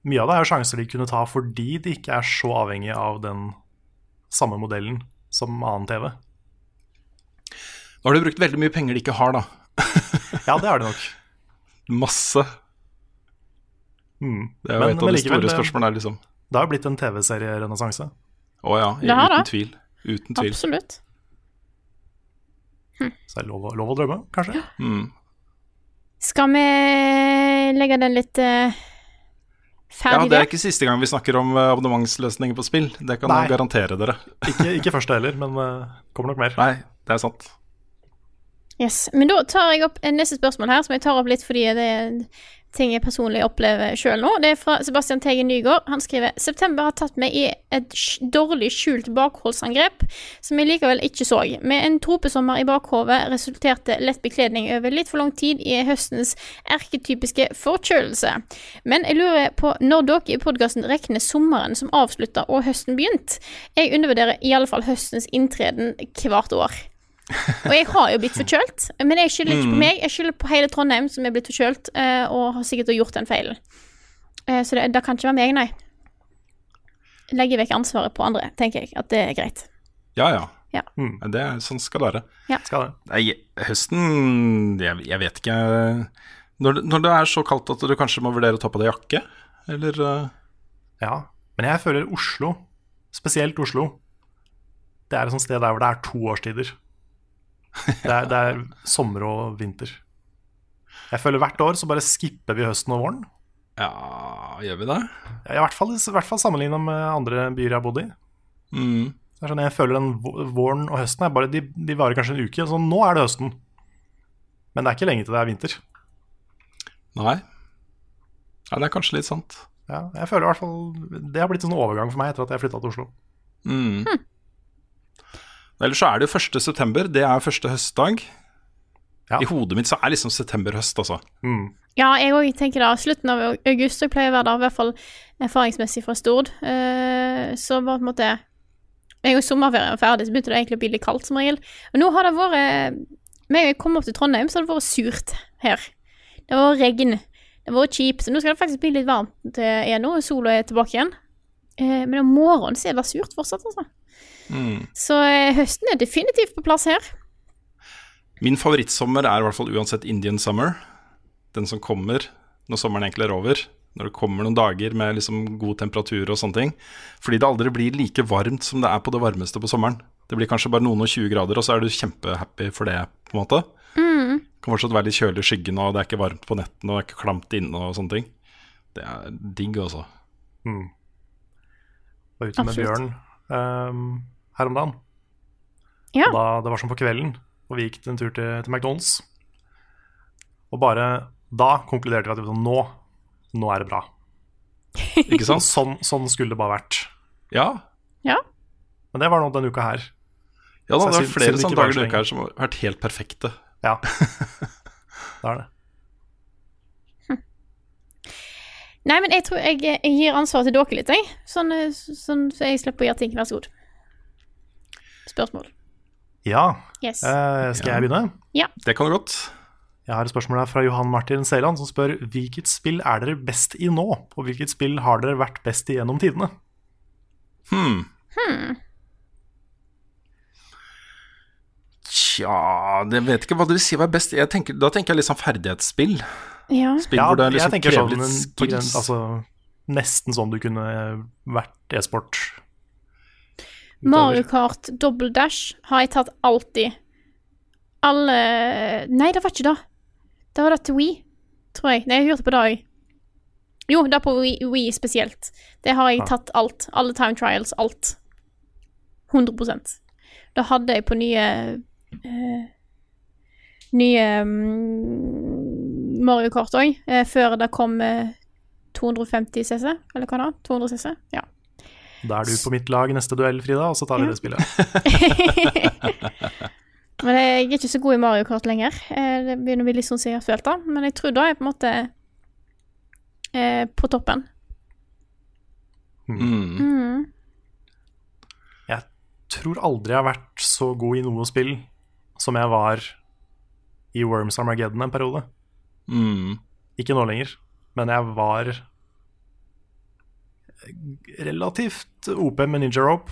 mye av det er sjanser de kunne ta fordi de ikke er så avhengig av den samme modellen som annen TV. Nå har de brukt veldig mye penger de ikke har, da. Ja, det er det nok. Masse. Mm. Det er jo Men- et av de store spørsmålene. er liksom Det har blitt en TV-serierenessanse. Å ja, i, uten tvil. Uten tvil. Absolutt. Så det er lov, lov å drømme, kanskje. Mm. Skal vi legge den litt eh, Ja, Det er ikke siste gang vi snakker om eh, abonnementsløsninger på spill. Det kan Nei. jeg garantere dere. Ikke, ikke første heller, men uh, kommer nok mer. Nei, det er sant. Yes. Men da tar jeg opp eh, neste spørsmål her, som jeg tar opp litt fordi det er ting jeg personlig opplever sjøl nå. Det er fra Sebastian Tegen Nygaard. Han skriver September har tatt meg i et dårlig skjult bakholdsangrep, som jeg likevel ikke så. Med en tropesommer i bakhovet resulterte lett bekledning over litt for lang tid i høstens erketypiske forkjølelse. Men jeg lurer på når dere i podkasten regner sommeren som avslutta og høsten begynt. Jeg undervurderer i alle fall høstens inntreden hvert år. Og jeg har jo blitt forkjølt, men jeg skylder ikke på meg. Jeg skylder på hele Trondheim som er blitt forkjølt, eh, og har sikkert gjort den feilen. Eh, Så det, det kan ikke være meg, nei. Legger vekk ansvaret på andre, tenker jeg. At det er greit. Ja ja. Ja. Mm. Det er, sånn skal det være. Skal det. Nei, høsten jeg, jeg vet ikke. Når, det- når det er så kaldt at du kanskje må vurdere å ta på deg jakke, eller eh, Ja. Men jeg føler Oslo, spesielt Oslo, det er et sånt sted der hvor det er to årstider. Det er, det er sommer og vinter. Jeg føler hvert år så bare skipper vi høsten og våren. Ja, gjør vi det? I hvert fall, i hvert fall sammenlignet med andre byer jeg har bodd i. Mm. Det er sånn, jeg føler den våren og høsten er bare, de, de varer kanskje en uke. Så nå er det høsten. Men det er ikke lenge til det er vinter. Nei. Ja, det er kanskje litt sant. Ja, jeg føler i hvert fall Det har blitt en sånn overgang for meg etter at jeg flytta til Oslo. Mm. Ellers så er det jo 1. september. Det er første høstdag. Ja. I hodet mitt så er liksom september høst, altså. Mm. Ja, jeg òg tenker det. Slutten av august jeg pleier å være der, i hvert fall erfaringsmessig fra Stord. Uh, Så bare på en måte Jeg en sommerferien var ferdig, så begynte det egentlig å bli litt kaldt som regel. Og nå har det vært Med jeg kom opp til Trondheim, så har det vært surt her. Det var regn. Det har vært kjipt. Så nå skal det faktisk bli litt varmt eh, igjen nå. Sola er tilbake igjen. Uh, men om morgenen så er det surt fortsatt, altså. Mm. Så eh, høsten er definitivt på plass her. Min favorittsommer er i hvert fall uansett Indian summer. Den som kommer når sommeren egentlig er over. Når det kommer noen dager med liksom god temperatur og sånne ting. Fordi det aldri blir like varmt som det er på det varmeste på sommeren. Det blir kanskje bare noen og 20 grader, og så er du kjempehappy for det, på en måte. Mm. Kan fortsatt være litt kjølig i skyggen, og det er ikke varmt på nettene, og det er ikke klamt inne og sånne ting. Det er digg, altså. Mm. Og ute med Absolutt. Bjørn ehm, her om dagen. Ja. Da, det var sånn på kvelden, og vi gikk en tur til, til McDonald's. Og bare da konkluderte vi at sånn, nå, nå er det bra. Ikke sant? Sånn, sånn skulle det bare vært. Ja. Ja. Men det var nå denne uka her. Ja da, det er flere sånne dager denne uka her som har vært helt perfekte. Ja, det er det. Nei, men jeg tror jeg, jeg gir ansvaret til dere litt, jeg. Sånn, eh, sånn så jeg slipper å gjøre ting. Vær så god. Spørsmål. Ja, Yes. eh, skal jeg begynne? Ja. Det kan du godt. Jeg har et spørsmål her fra Johan Martin Seland som spør hvilket spill er dere best i nå, og hvilket spill har dere vært best i gjennom tidene? Hmm. hmm. Tja, det vet ikke hva det vil si å være best. Jeg tenker, da tenker jeg litt sånn ferdighetsspill. Ja. Spill hvor det jeg liksom tenker sånn altså, nesten sånn du kunne vært e-sport. Mario Kart Double Dash har jeg tatt alltid. Alle Nei, det var ikke det. Det var det til Wii, tror jeg. Nei, jeg hørte på det òg. Jo, det er på Wii spesielt. Det har jeg tatt alt. Alle time trials. Alt. 100% Da hadde jeg på nye uh, Nye um, Mario Kart òg, uh, før det kom uh, 250 CC, eller hva da? 200 CC? Ja. Da er du på mitt lag neste duell, Frida, og så tar vi Ja. det spillet. Men jeg er ikke så god i Mario Kart lenger. Eh, Det begynner å bli litt sånn som jeg har følt det. Men jeg tror da er jeg på en måte eh, på toppen. Mm. Mm. Jeg tror aldri jeg har vært så god i noe spill som jeg var i Worms Armageddon en periode. Mm. Ikke nå lenger, men jeg var relativt OP med Ninja Rope.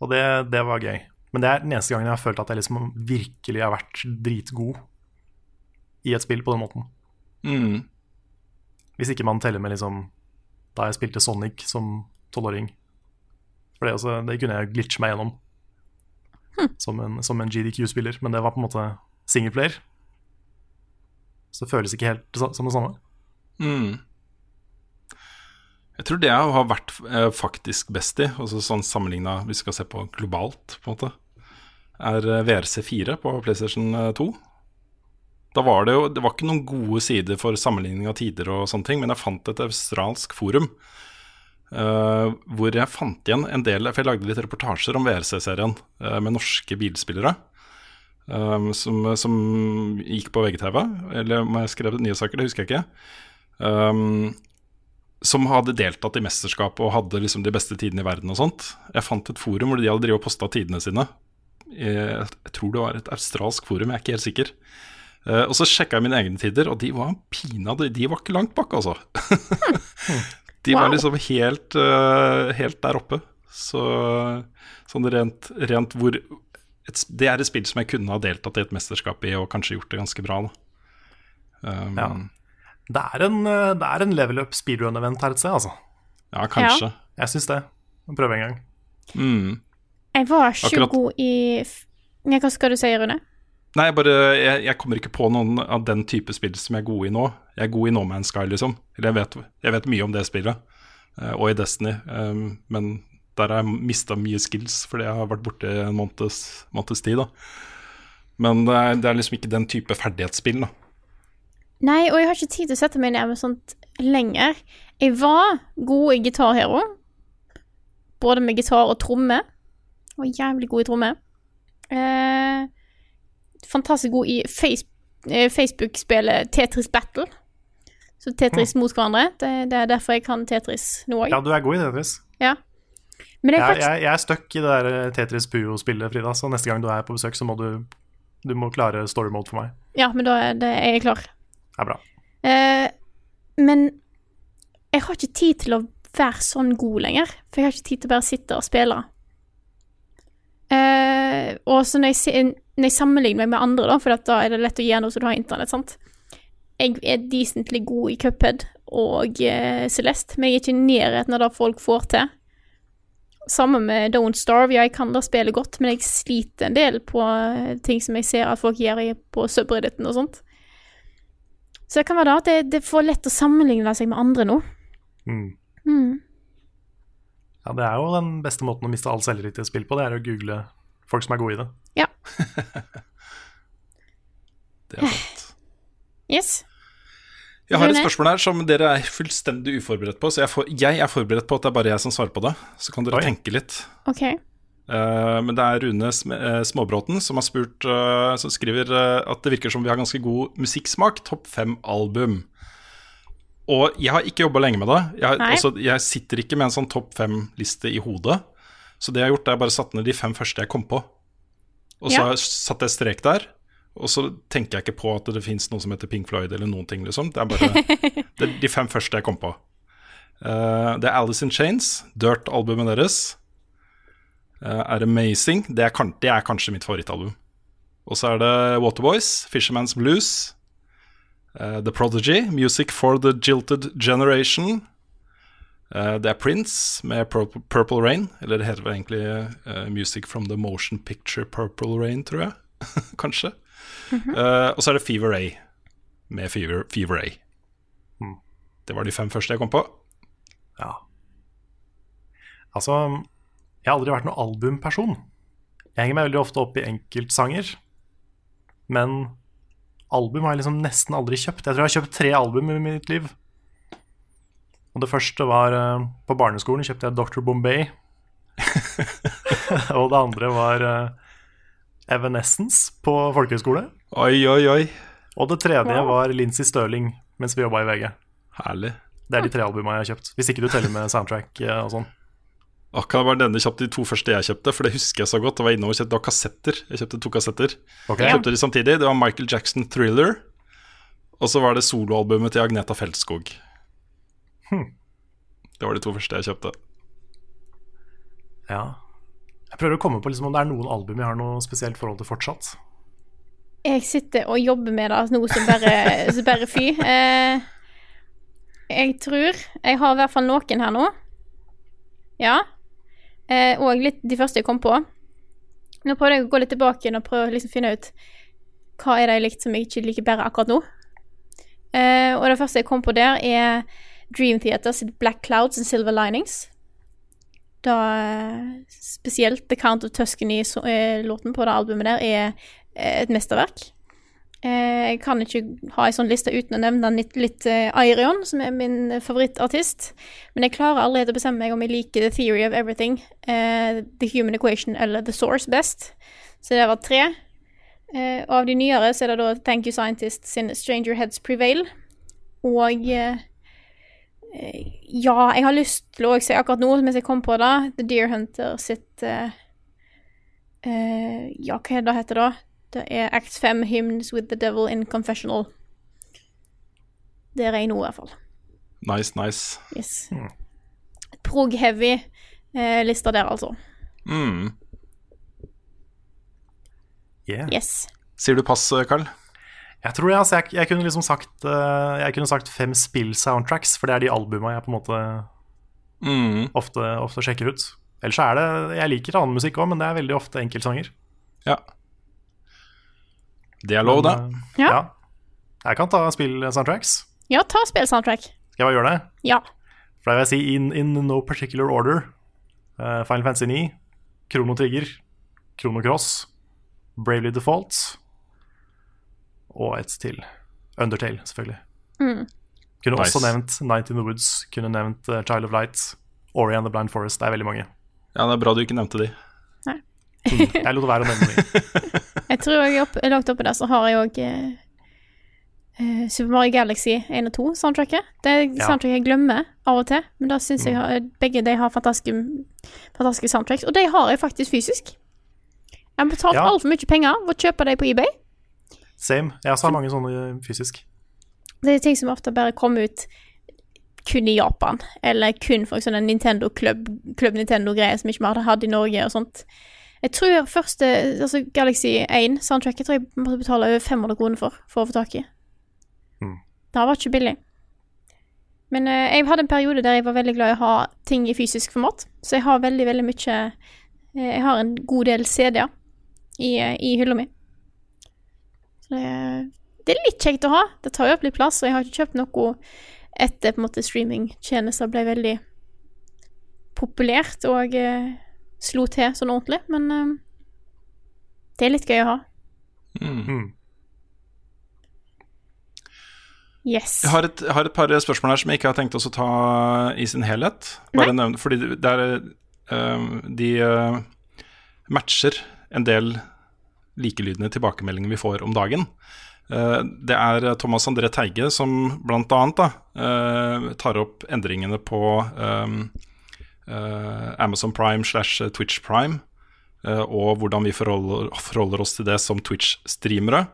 Og det, det var gøy. Men det er den eneste gangen jeg har følt at jeg liksom virkelig har vært dritgod i et spill på den måten. Mm. Hvis ikke man teller med liksom da jeg spilte Sonic som tolvåring. For det, også, det kunne jeg glitche meg gjennom som en, en GDQ-spiller, men det var på en måte singleplayer. Så det føles ikke helt som det samme. Mm. Jeg tror det jeg har vært eh, faktisk best i, altså sånn sammenligna hvis vi skal se på globalt, på en måte, er eh, VRC4 på PlayStation eh, 2. Da var det jo Det var ikke noen gode sider for sammenligning av tider og sånne ting, men jeg fant et australsk forum eh, hvor jeg fant igjen en del For jeg lagde litt reportasjer om VRC-serien eh, med norske bilspillere. Um, som, som gikk på VGTV, eller om jeg skrev nyhetssaker, det husker jeg ikke. Um, som hadde deltatt i mesterskap og hadde liksom de beste tidene i verden og sånt. Jeg fant et forum hvor de hadde drevet og posta tidene sine. Jeg, jeg tror det var et australsk forum, jeg er ikke helt sikker. Eh, og så sjekka jeg mine egne tider, og de var pinadø De var ikke langt bak, altså. de var liksom helt, eh, helt der oppe. Så sånn rent, rent hvor et, Det er et spill som jeg kunne ha deltatt i et mesterskap i, og kanskje gjort det ganske bra. Da. Um, Ja. Det er en, eh, det er en level up speedrun-event her et sted, altså. Ja, kanskje. Jeg syns det. Prøve en gang. Mm. Jeg var ikke Akkurat. god i ja, Hva skal du si, Rune? Nei, jeg bare, jeg, jeg kommer ikke på noen av den type spill som jeg er god i nå. Jeg er god i No Man's Sky, liksom. Eller jeg vet, jeg vet mye om det spillet, eh, og i Destiny. um, men der har jeg mista mye skills fordi jeg har vært borte en måneds, måneds tid. da. Men det er, det er liksom ikke den type ferdighetsspill. da. Nei, og jeg har ikke tid til å sette meg ned med sånt lenger. Jeg var god i Guitar Hero. Både med gitar og tromme. Og jævlig god i tromme. Eh, fantastisk god i face, eh, Facebook-spillet Tetris Battle. Så Tetris mot hverandre. Det, det er derfor jeg kan Tetris nå òg. Ja, du er god i Tetris. Ja. Men jeg, Jeg, faktisk, jeg, jeg er stuck i det der eh, Tetris Puo-spillet, Frida, så neste gang du er på besøk, så må du, du må klare story mode for meg. Ja, men da er det, jeg er klar. Er bra. Eh, men jeg har ikke tid til å være sånn god lenger. For jeg har ikke tid til å bare sitte og spille. Eh, og så når jeg, når jeg sammenligner meg med andre, da, for da er det lett å gjøre noe så du har internett, sant. Jeg er decently god i Cuphead og eh, Celeste, men jeg er ikke i nærheten av det folk får til. Samme med Don't Starve. Ja, jeg kan da spille godt, men jeg sliter en del på eh, ting som jeg ser at folk gjør på subredditen og sånt. Så det kan være da at det, det er for lett å sammenligne seg med andre nå. Mm. Mm. Ja, det er jo den beste måten å miste all selvtillit i et spill på, det er å google folk som er gode i det. Ja. Det er sant. Yes. Jeg har et spørsmål her som dere er fullstendig uforberedt på. Så jeg, for, jeg er forberedt på at det er bare jeg som svarer på det. Så kan dere Oi. tenke litt. OK. Eh, men det er Rune eh, Småbråten som har spurt eh, Som skriver at det virker som vi har ganske god musikksmak. Topp fem album. Og jeg har ikke jobba lenge med det. Jeg, også, altså, jeg sitter ikke med en sånn topp fem-liste i hodet. Så det jeg har gjort, er bare satt ned de fem første jeg kom på. Og så Ja. satte jeg satt jeg strek der. Og så tenker jeg ikke på at det fins noe som heter Pink Floyd eller noen ting, liksom. Det er bare det er de fem første jeg kom på. Uh, det er Alice in Chains, Dirt-albumet deres. Eh, er Amazing. Det er, det er kanskje mitt favorittalbum. Og så er det Waterboys, Fisherman's Blues. uh, The Prodigy, Music for the Jilted Generation. Uh, det er Prince med Purple, Rain. Eller det heter vel egentlig uh, Music from the Motion Picture Purple Rain, tror jeg. kanskje. Eh, og så er det Fever A med Fever, Fever A. Det var de fem første jeg kom på. Ja. Altså, jeg har aldri vært noen albumperson. Jeg henger meg veldig ofte opp i enkeltsanger. Men album har jeg liksom nesten aldri kjøpt. Jeg tror jeg har kjøpt tre album i mitt liv. Og det første var eh, På barneskolen kjøpte jeg Dr. Bombay. og det andre var eh, Evanescence på folkehøyskole. Oi, oi, oi. Og det tredje var Lincy Stirling mens vi jobba i VG. Herlig. Det er de tre albumene jeg har kjøpt. Hvis ikke du teller med soundtrack eh, og sånn. Akkurat var denne kjapt de to første jeg kjøpte, for det husker jeg så godt. Det var innover, det var kassetter. Jeg kjøpte to kassetter. Okay. Jeg kjøpte de samtidig. Det var Michael Jackson Thriller. Og så var det soloalbumet til Agneta Feltskog. Det var de to første jeg kjøpte. Ja. Jeg prøver å komme på liksom om det er noen album jeg har noe spesielt forhold til fortsatt. Jeg sitter og jobber med det noe som bare, som bare fy. Eh, jeg tror Jeg har i hvert fall noen her nå. Ja. Eh, og litt de første jeg kom på. Nå prøvde jeg å gå litt tilbake og prøve å liksom finne ut hva er det jeg likte som jeg ikke liker bedre akkurat nå. Eh, og det første jeg kom på der, er Dream Theater sitt Black Clouds and Silver Linings. Da eh, spesielt The Count of Tuscany-låten på det albumet der er eh, et mesterverk. Eh, Jeg kan ikke ha en sånn liste uten å nevne litt, litt Airion, som er min favorittartist. Men jeg klarer aldri å bestemme meg om jeg liker The Theory of Everything, eh, The Human Equation eller The Source best. Så det var tre. Eh, og av de nyere så er det da Thank You Scientist sin Stranger Heads Prevail. Og eh, eh, ja, jeg har lyst til å se akkurat nå, mens jeg kom på det, The Deer Hunter sitt eh, eh, Ja, hva er det heter da? Det er Act 5 Hymns with the Devil in Confessional. Der er jeg nå, i hvert fall. Nice, nice. Yes. Prog-heavy eh, lista der, altså. Mm. Yeah. Yes. Sier du pass, Carl? Jeg tror altså, jeg, jeg kunne liksom sagt eh, Jeg kunne sagt fem spill-soundtracks, for det er de albuma jeg på en måte Mm. ofte, ofte sjekker ut. Ellers så er det Jeg liker annen musikk òg, men det er veldig ofte enkeltsanger. Ja. Det er lov, det. Ja. ja. Jeg kan ta spill-soundtracks. Ja, ta spill-soundtrack. Skal jeg bare gjøre det? Ja. For da vil jeg si in, in no particular order. Uh, Final Fantasy 9, Krono Trigger, Krono Cross, Bravely Default og et til. Undertale, selvfølgelig. Mm. Kunne Nice. også nevnt Night in the Woods, kunne nevnt eh, Child of Light, Ori and the Blind Forest. Det er veldig mange. Ja, det er bra du ikke nevnte de. Jeg lot være å nevne det. Jeg tror jeg opp, langt oppi der så har jeg òg eh, eh, Super Mario Galaxy 1 og 2-soundtracket. Det er Ja. soundtrack jeg glemmer av og til, men da syns jeg har, begge de har fantastiske, fantastiske soundtracks. Og de har jeg faktisk fysisk. Jeg har betalt Ja. altfor mye penger for å kjøpe de på eBay. Same. Jeg har har mange sånne fysisk. Det er ting som ofte bare kommer ut kun i Japan, eller kun for sånne en Nintendo Club, Club Nintendo-greier som ikke vi hadde hatt i Norge og sånt. Jeg tror første altså Galaxy 1-soundtracket tror jeg måtte betale over 500 kroner for for å få tak i. Mm. Det var ikke billig. Men eh, jeg hadde en periode der jeg var veldig glad i å ha ting i fysisk format, så jeg har veldig, veldig mye eh, Jeg har en god del CD-er i, eh, i hylla mi. Så det, det er litt kjekt å ha. Det tar jo opp litt plass, og jeg har ikke kjøpt noe etter på en måte streamingtjenester ble veldig populært og eh, slo til sånn ordentlig, men eh, det er litt gøy å ha. Mm. Yes. Jeg har, et, jeg har et par spørsmål her som jeg ikke har tenkt oss å ta i sin helhet. Bare nevne, fordi det er eh, De uh, matcher en del likelydende tilbakemeldinger vi får om dagen. Uh, det er Thomas André Teige som annet eh, tar opp endringene på eh, Amazon Prime slash Twitch Prime, eh, og hvordan vi forholder, forholder oss til det som Twitch-streamere.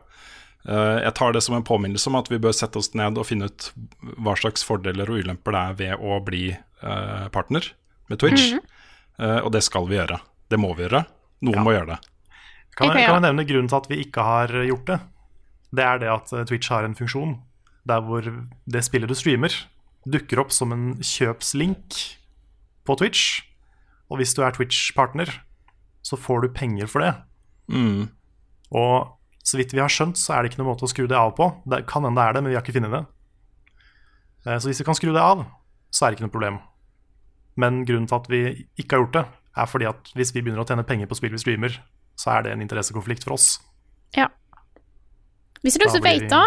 Eh, Jeg tar det som en påminnelse om at vi bør sette oss ned og finne ut hva slags fordeler og ulemper det er ved å bli eh, partner med Twitch. Eh, og det skal vi gjøre. Det må vi gjøre. Noen må gjøre det. Kan, Jeg kan jeg, nevne grunnen til at vi ikke har gjort det? Det er det at eh, Twitch har en funksjon der hvor det spillet du streamer, dukker opp som en kjøpslink på Twitch. Og hvis du er Twitch-partner, så får du penger for det. Mm. Og så vidt vi har skjønt, så er det ikke noen måte å skru det av på. Det kan hende det er det, men vi har ikke funnet det. Eh, Så hvis vi kan skru det av, så er det ikke noe problem. Men grunnen til at vi ikke har gjort det, er fordi at hvis vi begynner å tjene penger på spill vi streamer, så er det en interessekonflikt for oss. Ja. Hvis du også vet det, da,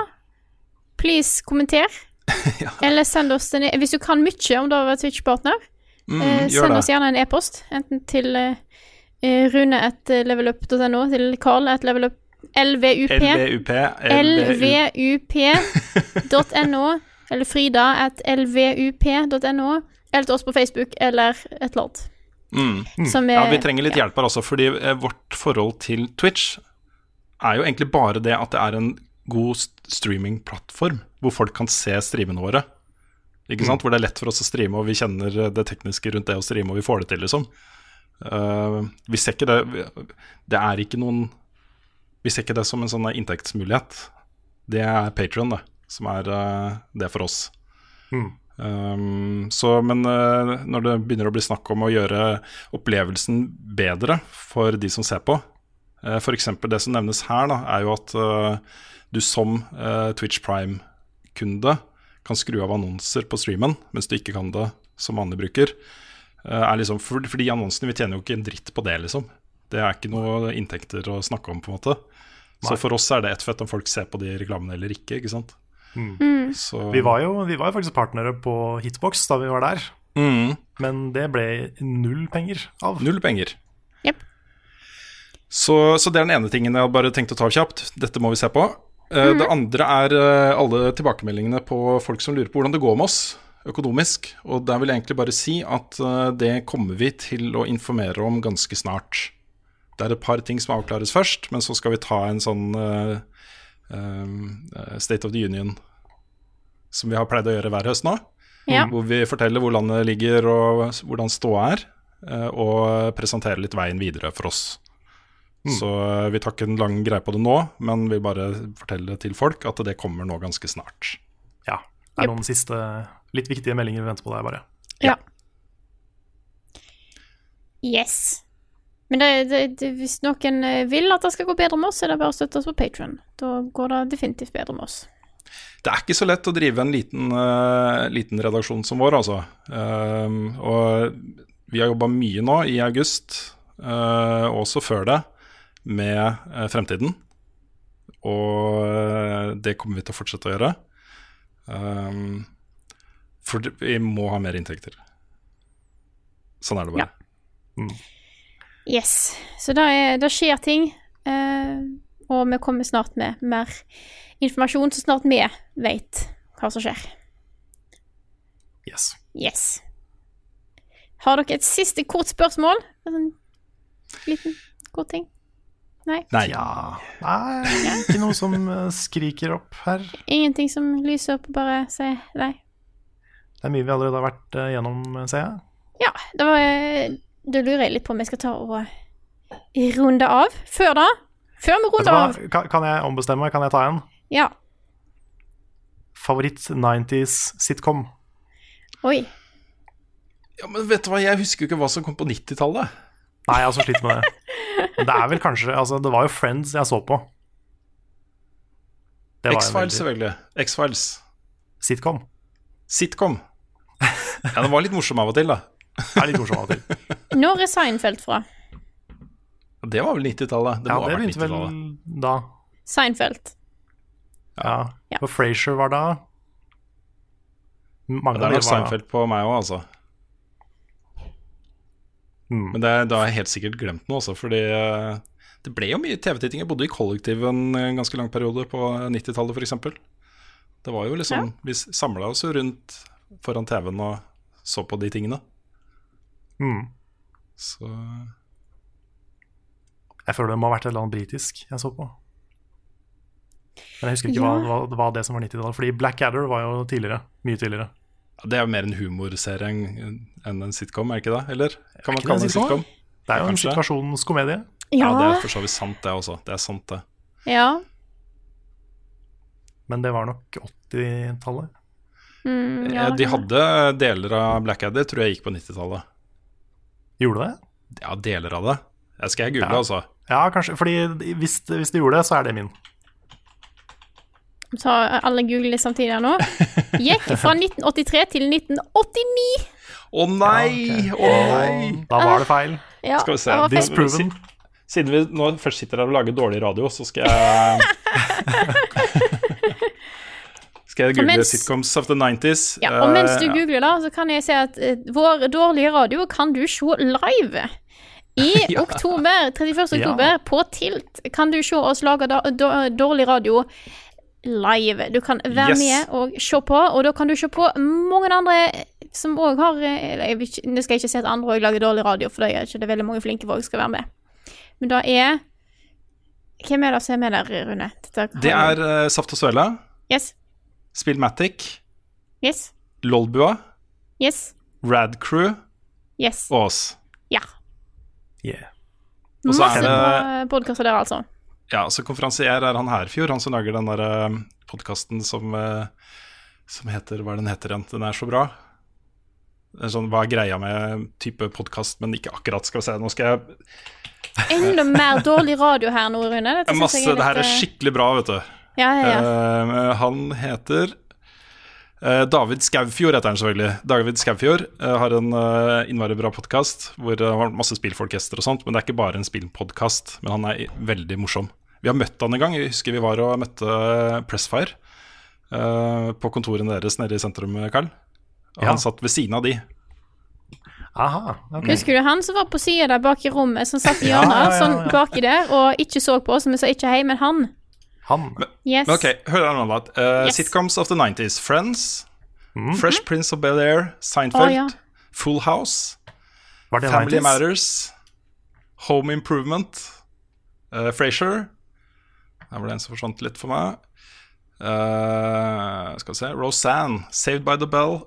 please kommenter. Eller send oss en e Hvis du kan mye om du har vært Twitch-partner, Mm, eh, send oss gjerne en e-post. Enten til eh, eh, rune.levelup.no, til Carl at levelup LVUP. LVUP. LVUP. lvup.no, eller Frida at lvup.no, eller til oss på Facebook, eller et eller annet. Mm. Som Ja, er- vi trenger litt ja. hjelp her også, fordi eh, vårt forhold til Twitch er jo egentlig bare det at det er en god st- streamingplattform hvor folk kan se streamene våre. Ikke sant? Hvor det er lett for oss å streame, og vi kjenner det tekniske rundt det å streame, og vi får det til, liksom. Uh, vi ser ikke det Det er ikke noen Vi ser ikke det som en sånn inntektsmulighet. Det er Patron, det, som er uh, det for oss. Um, så, men uh, når det begynner å bli snakk om å gjøre opplevelsen bedre for de som ser på, uh, f.eks. det som nevnes her, da, er jo at du som Twitch Prime-kunde kan skru av annonser på streamen, mens du ikke kan det som vanlig bruker. Eh, er liksom, for, for de annonsene, vi tjener jo ikke en dritt på det, liksom. Det er ikke noe inntekter å snakke om, på en måte. Så for oss er det ett fett om folk ser på de reklamene eller ikke, ikke sant. Så, Vi var, jo, vi var jo faktisk partnere på Hitbox da vi var der, mm, men det ble null penger av. Null penger. Yep. Så, så det er den ene tingen jeg bare tenkte å ta kjapt. Dette må vi se på. Eh, Det andre er eh, alle tilbakemeldingene på folk som lurer på hvordan det går med oss økonomisk. Og der vil jeg egentlig bare si at eh, det kommer vi til å informere om ganske snart. Det er et par ting som avklares først, men så skal vi ta en sånn uh, uh, State of the Union som vi har pleid å gjøre hver høst nå. Ja. Hvor vi forteller hvor landet ligger og hvordan ståa er, og presenterer litt veien videre for oss. Så eh, vi tar ikke en lang greie på det nå, men vil bare fortelle til folk at det kommer nå ganske snart. Ja, det er noen siste litt viktige meldinger vi venter på der, bare. Ja. Yes. Men det, det, det, hvis noen eh, vil at det skal gå bedre med oss, så er det bare å støtte oss på Patron. Da går det definitivt bedre med oss. Det er ikke så lett å drive en liten, uh, liten redaksjon som vår, altså. Uh, og vi har jobba mye nå i august, uh, også før det, med eh, fremtiden. Og eh, det kommer vi til å fortsette å gjøre. Um, for vi må ha mer inntekter. Sånn er det bare. Yes. Så da, er, da skjer ting. Uh, Og vi kommer snart med mer informasjon, så snart vi vet hva som skjer. Yes. Yes. Har dere et siste kort spørsmål? En liten, kort ting? Nei? Nei. Ja Nei, ikke noe som eh, skriker opp her. Ingenting som lyser opp og bare sier nei? Det er mye vi allerede har vært eh, gjennom, ser jeg. Ja, da, var da lurer jeg litt på om jeg skal ta og runde av. Før da? Før vi runder av. Kan, jeg ombestemme? Kan jeg ta en? Ja. Favoritt 90s sitcom? Oi. Ja, men vet du hva, jeg husker jo ikke hva som kom på 90-tallet. Nei, jeg har også slitt med det. Det er vel kanskje Altså, det var jo Friends jeg så på. X-Files, selvfølgelig. X-Files. Sitcom. Sitcom. Ja, den var litt morsom av og til, da. Det er litt morsom av og til. Når er Seinfeld fra? Det var vel 90-tallet. Det Ja, det begynte vel da. Seinfeld. Ja. Ja. Og Frasier var da. Mange Det er nok var Seinfeld på meg òg, altså. Mm. Men det, da har jeg helt sikkert glemt noe også, fordi eh, det ble jo mye TV-titting. Jeg bodde i kollektiv en eh, ganske lang periode på 90-tallet, f.eks. Det var jo liksom Vi samla oss jo rundt foran TV-en og så på de tingene. Mm. Så Jeg føler det må ha vært et eller annet britisk jeg så på. Men jeg husker ikke Ja. hva, hva, hva det som var 90-tallet. Fordi Blackadder var jo tidligere. Mye tidligere. Ja, Det er jo mer en humorserie enn en sitcom, er ikke det? Eller? Kan man kalle det det en sitcom? Det er jo en situasjonskomedie. Ja, det er for så vidt sant, det også. Det er sant, det. ja. Men det var nok 80-tallet. Mm, ja, Eh, De hadde deler av Blackadder, tror jeg gikk på 90-tallet. Gjorde det? Ja, deler av det. Jeg skal jeg google, Ja. altså. Ja, kanskje. Fordi hvis, hvis de gjorde det, så er det min. Ta alle google litt samtidig her nå. Gikk fra 1983 til 1989. Å nei! Å nei! Da var det feil. Ja, Skal vi se. Disproven. Siden vi nå først sitter her og lager dårlig radio, så skal jeg Skal jeg google mens- sitcoms of the 90s. Ja, og mens du Eh, googler, da, så kan jeg si at eh, vår dårlige radio kan du se live. I Ja. oktober, 31. Ja. oktober, på Tilt, kan du se oss lage dårlig radio live. Du kan være Yes. med og se på, og da kan du se på mange andre som òg har eh, ikke, Nå skal jeg ikke si at andre òg lager dårlig radio, for det er ikke det veldig mange flinke folk skal være med. Men da er Hvem er det som er med der, Rune? Det er uh, Saft og Svele, Yes. Spillmatic, Yes. Lolbua, Yes. Radcrew Yes. og oss. Ja. Yeah. Og så er det- Masse podkaster der, altså. Ja, så konferansier er han Herfjord, han som lager den der uh, podkasten som, eh, som heter Hva er den heter igjen? Den er så bra. En sånn, Hva er greia med type podkast, men ikke akkurat. Skal vi se, nå skal jeg Enda mer dårlig radio her nå, Rune. Dette Masse, jeg Det her er eh, skikkelig bra, vet du. Ja, ja, ja. Uh, han heter uh, David Skaufjord, heter han selvfølgelig. David Skaufjord uh, har en uh, innmari bra podkast hvor det har masse spillfolkester og sånt, men det er ikke bare en spillpodkast. Men han er veldig morsom. Vi har møtt han en gang. Jeg husker vi var og møtte Pressfire uh, på kontorene deres nede i sentrum, Carl. Og Ja. han satt ved siden av de. Aha. ok. Husker du han som var på sida der bak i rommet, som satt i hjørnet, ja, ja, ja. sånn baki der, og ikke så på, oss, vi sa ikke hei, men han? Han. Yes. Men ok, hør her nå, da. Eh, Yes. Sitcoms of the 90s. Friends, Mm. Fresh Prince of Bel-Air, Seinfeld, oh, ja. Full House. Family 90s? Matters, Home Improvement, uh, Frasier Der var det en som forsvant litt for meg. Uh, skal vi se Roseanne, Saved by the Bell.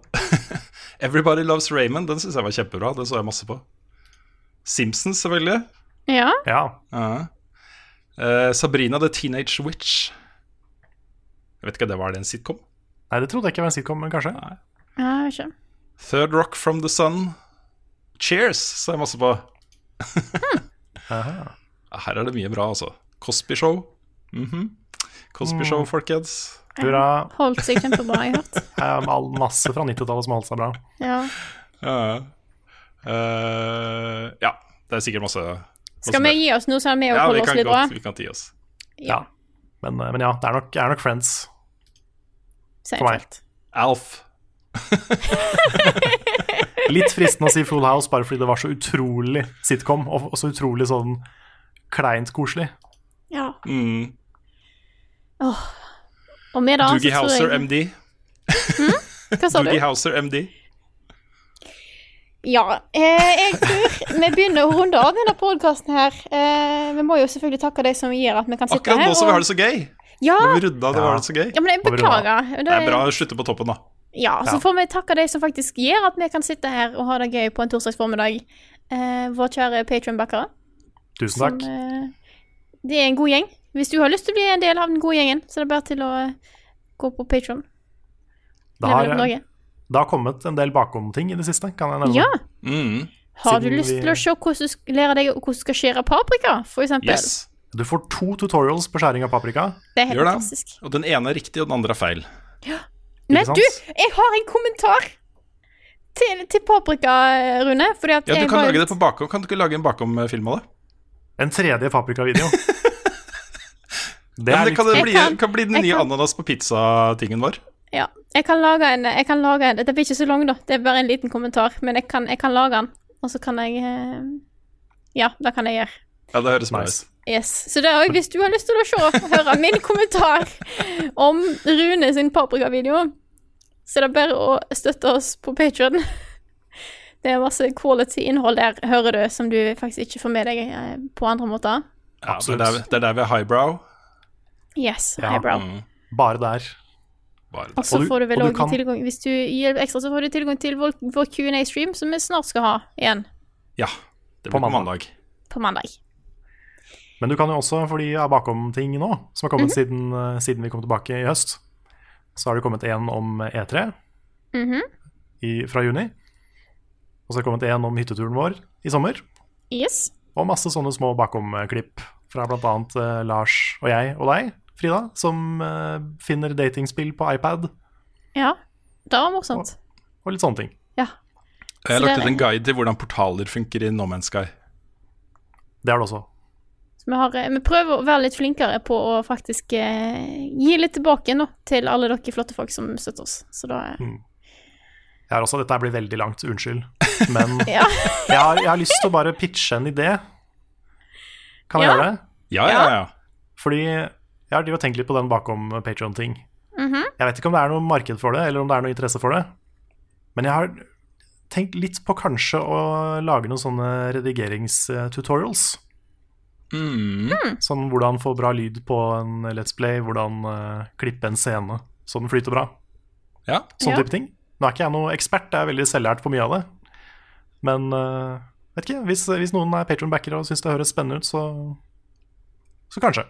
Everybody Loves Raymond, den syns jeg var kjempebra. Den så jeg masse på. Simpsons, selvfølgelig. Ja. Ja. Uh, uh, Sabrina the Teenage Witch. Jeg vet ikke, det var det en sitcom? Nei, det trodde jeg ikke var en sitcom, men kanskje. ja, jeg vet ikke. Third Rock from the Sun. Cheers, så jeg masse på. Her er det mye bra, altså. Cosby Show. -hmm. Cosby Show, folkens. Hurra. Holdt seg kjempebra, jeg har hørt. All- Masse fra 90-tallet som holdt seg bra. Ja. Uh, uh, ja, det er sikkert masse, masse Skal vi gi oss nå, så er vi og Ja, vi holder oss litt litt bra? Ja, vi kan gi oss. Ja. Men, eh, men ja, det er nok, er nok Friends. Seinfeld. Alf. Litt fristende å si Full House bare fordi det var så utrolig sitcom, og, og så utrolig sånn kleint koselig. Ja. Mm. Og med det Doogie Houser jeg MD. Hva sa du? Doogie Houser MD. Ja, eh, jeg tror vi begynner å runde av denne podkasten her. Eh, vi må jo selvfølgelig takke de som gjør at vi kan sitte Akkurat her. nå som vi har det så gøy. Ja, Når vi rydda, det Ja. var det så gøy. ja, men jeg beklager. Det er bra å slutte på toppen, da. Ja, så Ja. får vi takke de som faktisk gjør at vi kan sitte her og ha det gøy på en torsdags formiddag. Eh, vår kjære Patrion-backere. Tusen som, takk. eh, Det er en god gjeng. Hvis du har lyst til å bli en del av den gode gjengen, så er det bare til å eh, gå på Patron. Det har, det har kommet en del bakom-ting i det siste, kan jeg nevne. Ja. Mm. Har du Siden lyst vi- til å se hvordan du lære deg hvordan du skal skjære paprika, for eksempel? Yes. Du får to tutorials på skjæring av paprika. Det er helt Gjør det. fantastisk. Og den ene er riktig, og den andre er feil. Ja. Men du, jeg har en kommentar til, til paprika, Rune. Fordi at Ja, Du jeg kan lage litt- det på bakom. Kan du ikke lage en bakom-film av det? En tredje paprikavideo. Det Ja, er det kan, det bli, kan- kan bli den nye kan- ananas på pizza-tingen vår. Ja. Jeg kan lage en, jeg kan lage en Dette blir ikke så lang, da. Det er bare en liten kommentar. Men jeg kan, jeg kan lage den, og så kan jeg eh, Ja, det kan jeg gjøre. Ja, det høres bra nice. ut. Yes. Så det er også, hvis du har lyst til å se, høre min kommentar om Rune sin paprikavideo, så det er det bare å støtte oss på Patreon Det er masse quality innhold der, hører du, som du faktisk ikke får med deg eh, på andre måter. Ja, det, er Absolutt. der, det er der vi er highbrow. Yes, Ja. highbrow. Mm. Bare der. Bare Og så får du vel kan- tilgang Hvis du gir ekstra, så får du tilgang til vår, vår Q&A-stream, som vi snart skal ha igjen Ja. Det På blir på mandag. på mandag. Men du kan jo også, fordi jeg er bakom-ting nå, som har kommet Mhm. siden, eh, siden vi kom tilbake i høst, så har det kommet en om E3 Mhm. i, fra juni. Og så har det kommet en om hytteturen vår i sommer. Yes. Og masse sånne små bakom-klipp fra bl.a. Uh, Lars og jeg og deg, Frida, som uh, finner datingspill på iPad Ja. Det var morsomt. og litt sånne ting. Ja. Jeg har lagt ut en guide til hvordan portaler funker i No Man's Sky. Det er det også. Så vi, har, eh, vi prøver å være litt flinkere på å faktisk eh, gi litt tilbake nå til alle dere flotte folk som støtter oss. Så da mm. Jeg har også, Dette blir veldig langt, unnskyld. Men Ja. jeg, har, jeg har lyst til å bare pitche en idé. Kan jeg Ja. gjøre det? Ja, ja, ja. Fordi jeg har tenkt litt på den bakom Patreon-ting. Mhm. Jeg vet ikke om det er noe marked for det, eller om det er noe interesse for det. Men jeg har tenkt litt på kanskje å lage noen sånne redigeringstutorials. Mm. Sånn hvordan få bra lyd på en Let's Play, hvordan uh, klippe en scene så den flyter bra. ja. Sånn Ja. type ting. Nå er ikke jeg noen ekspert, jeg er veldig selvlært på mye av det. Men uh, vet ikke, hvis, hvis noen er patronbacker og syns det høres spennende ut, så, så kanskje.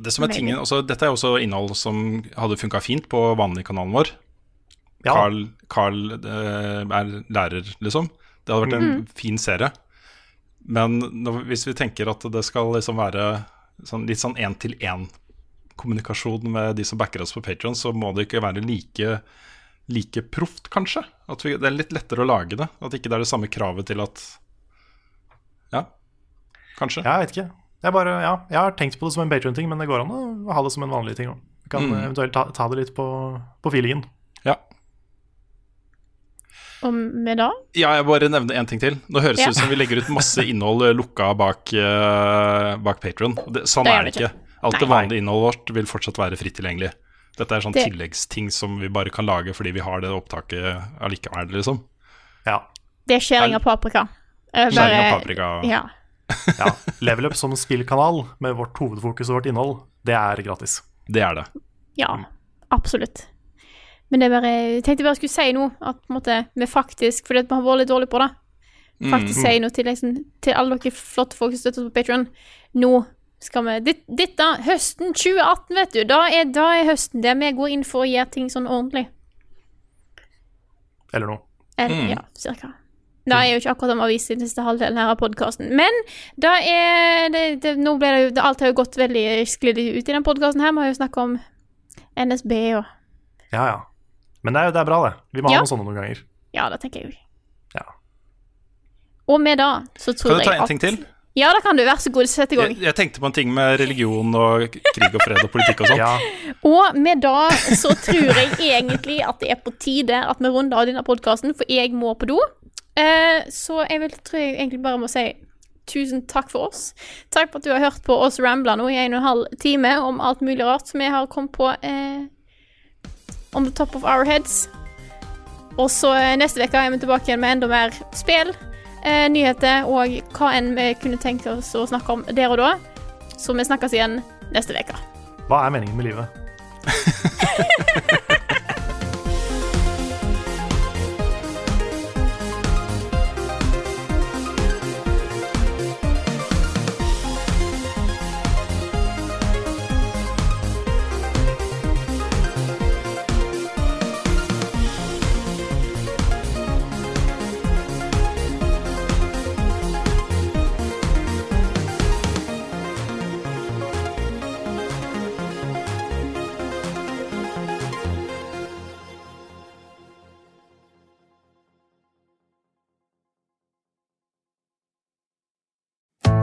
Det som er tingen, også, dette er også innhold som hadde funka fint på vanlig kanalen vår. Ja, Carl, Carl eh, er lærer, liksom. Det hadde vært en fin serie. Men når, hvis vi tenker at det skal liksom være sånn, litt sånn én-til-én-kommunikasjon med de som backer oss på Patron, så må det ikke være like, like proft, kanskje. At vi, det er litt lettere å lage det. At ikke det er det samme kravet til at Ja, kanskje. jeg vet ikke. Jeg, bare, ja, jeg har tenkt på det som en Patreon-ting, men det går an å ha det som en vanlig ting òg. Kan Mm. eventuelt ta, ta det litt på, på feelingen. Ja. Og med da Ja, jeg bare nevner en ting til. Nå høres det Ja. ut som vi legger ut masse innhold eh, lukka bak, uh, bak Patron. Sånn Det er det det ikke. Alt det vanlige innholdet vårt vil fortsatt være fritt tilgjengelig. Dette er sånn Det- tilleggsting som vi bare kan lage fordi vi har det opptaket allikevel, liksom. Ja. Det er skjæring av paprika. Skjæring av paprika. Ja. Ja. Level Up som spillkanal med vårt hovedfokus og vårt innhold, det er gratis. Det er det. Ja, absolutt. Men det er bare, jeg tenkte bare jeg skulle si noe, at på en måte, vi faktisk, fordi at vi har vært litt dårlige på det, Mm, faktisk si noe til, liksom, til alle dere flotte folk som støtter oss på Patreon. Nå skal vi dit- Dette, høsten 2018, vet du, da er, da er høsten der vi går inn for å gjøre ting sånn ordentlig. Eller noe. Eller, Mm. ja, cirka. Det er jo ikke akkurat om avis i den siste halvdelen her av podkasten. Men da er det, det, Nå ble det jo det, Alt har jo gått veldig sklidd ut i den podkasten her. Vi har jo snakka om NSB og Ja, ja. Men det er, det er bra, det. Vi må Ja. ha noen sånne noen ganger. Ja, det tenker jeg jo. Ja. Og med det så tror jeg at Kan du ta en at ting til? Ja, det kan du. Vær så god, sett i gang. Jeg, jeg tenkte på en ting med religion og krig og fred og politikk og sånn. Ja, Og med det så tror jeg egentlig at det er på tide at vi runder av denne podkasten, for jeg må på do. Eh, så jeg vil, tror jeg egentlig bare må si tusen takk for oss. Takk for at du har hørt på oss ramble nå i en og en halv time om alt mulig rart som vi har kommet på eh, on the top of our heads. Og så eh, neste uke er vi tilbake igjen med enda mer spill, eh, nyheter og hva enn vi kunne tenkt oss å snakke om der og da. Så vi snakkes igjen neste uke. Hva er meningen med livet?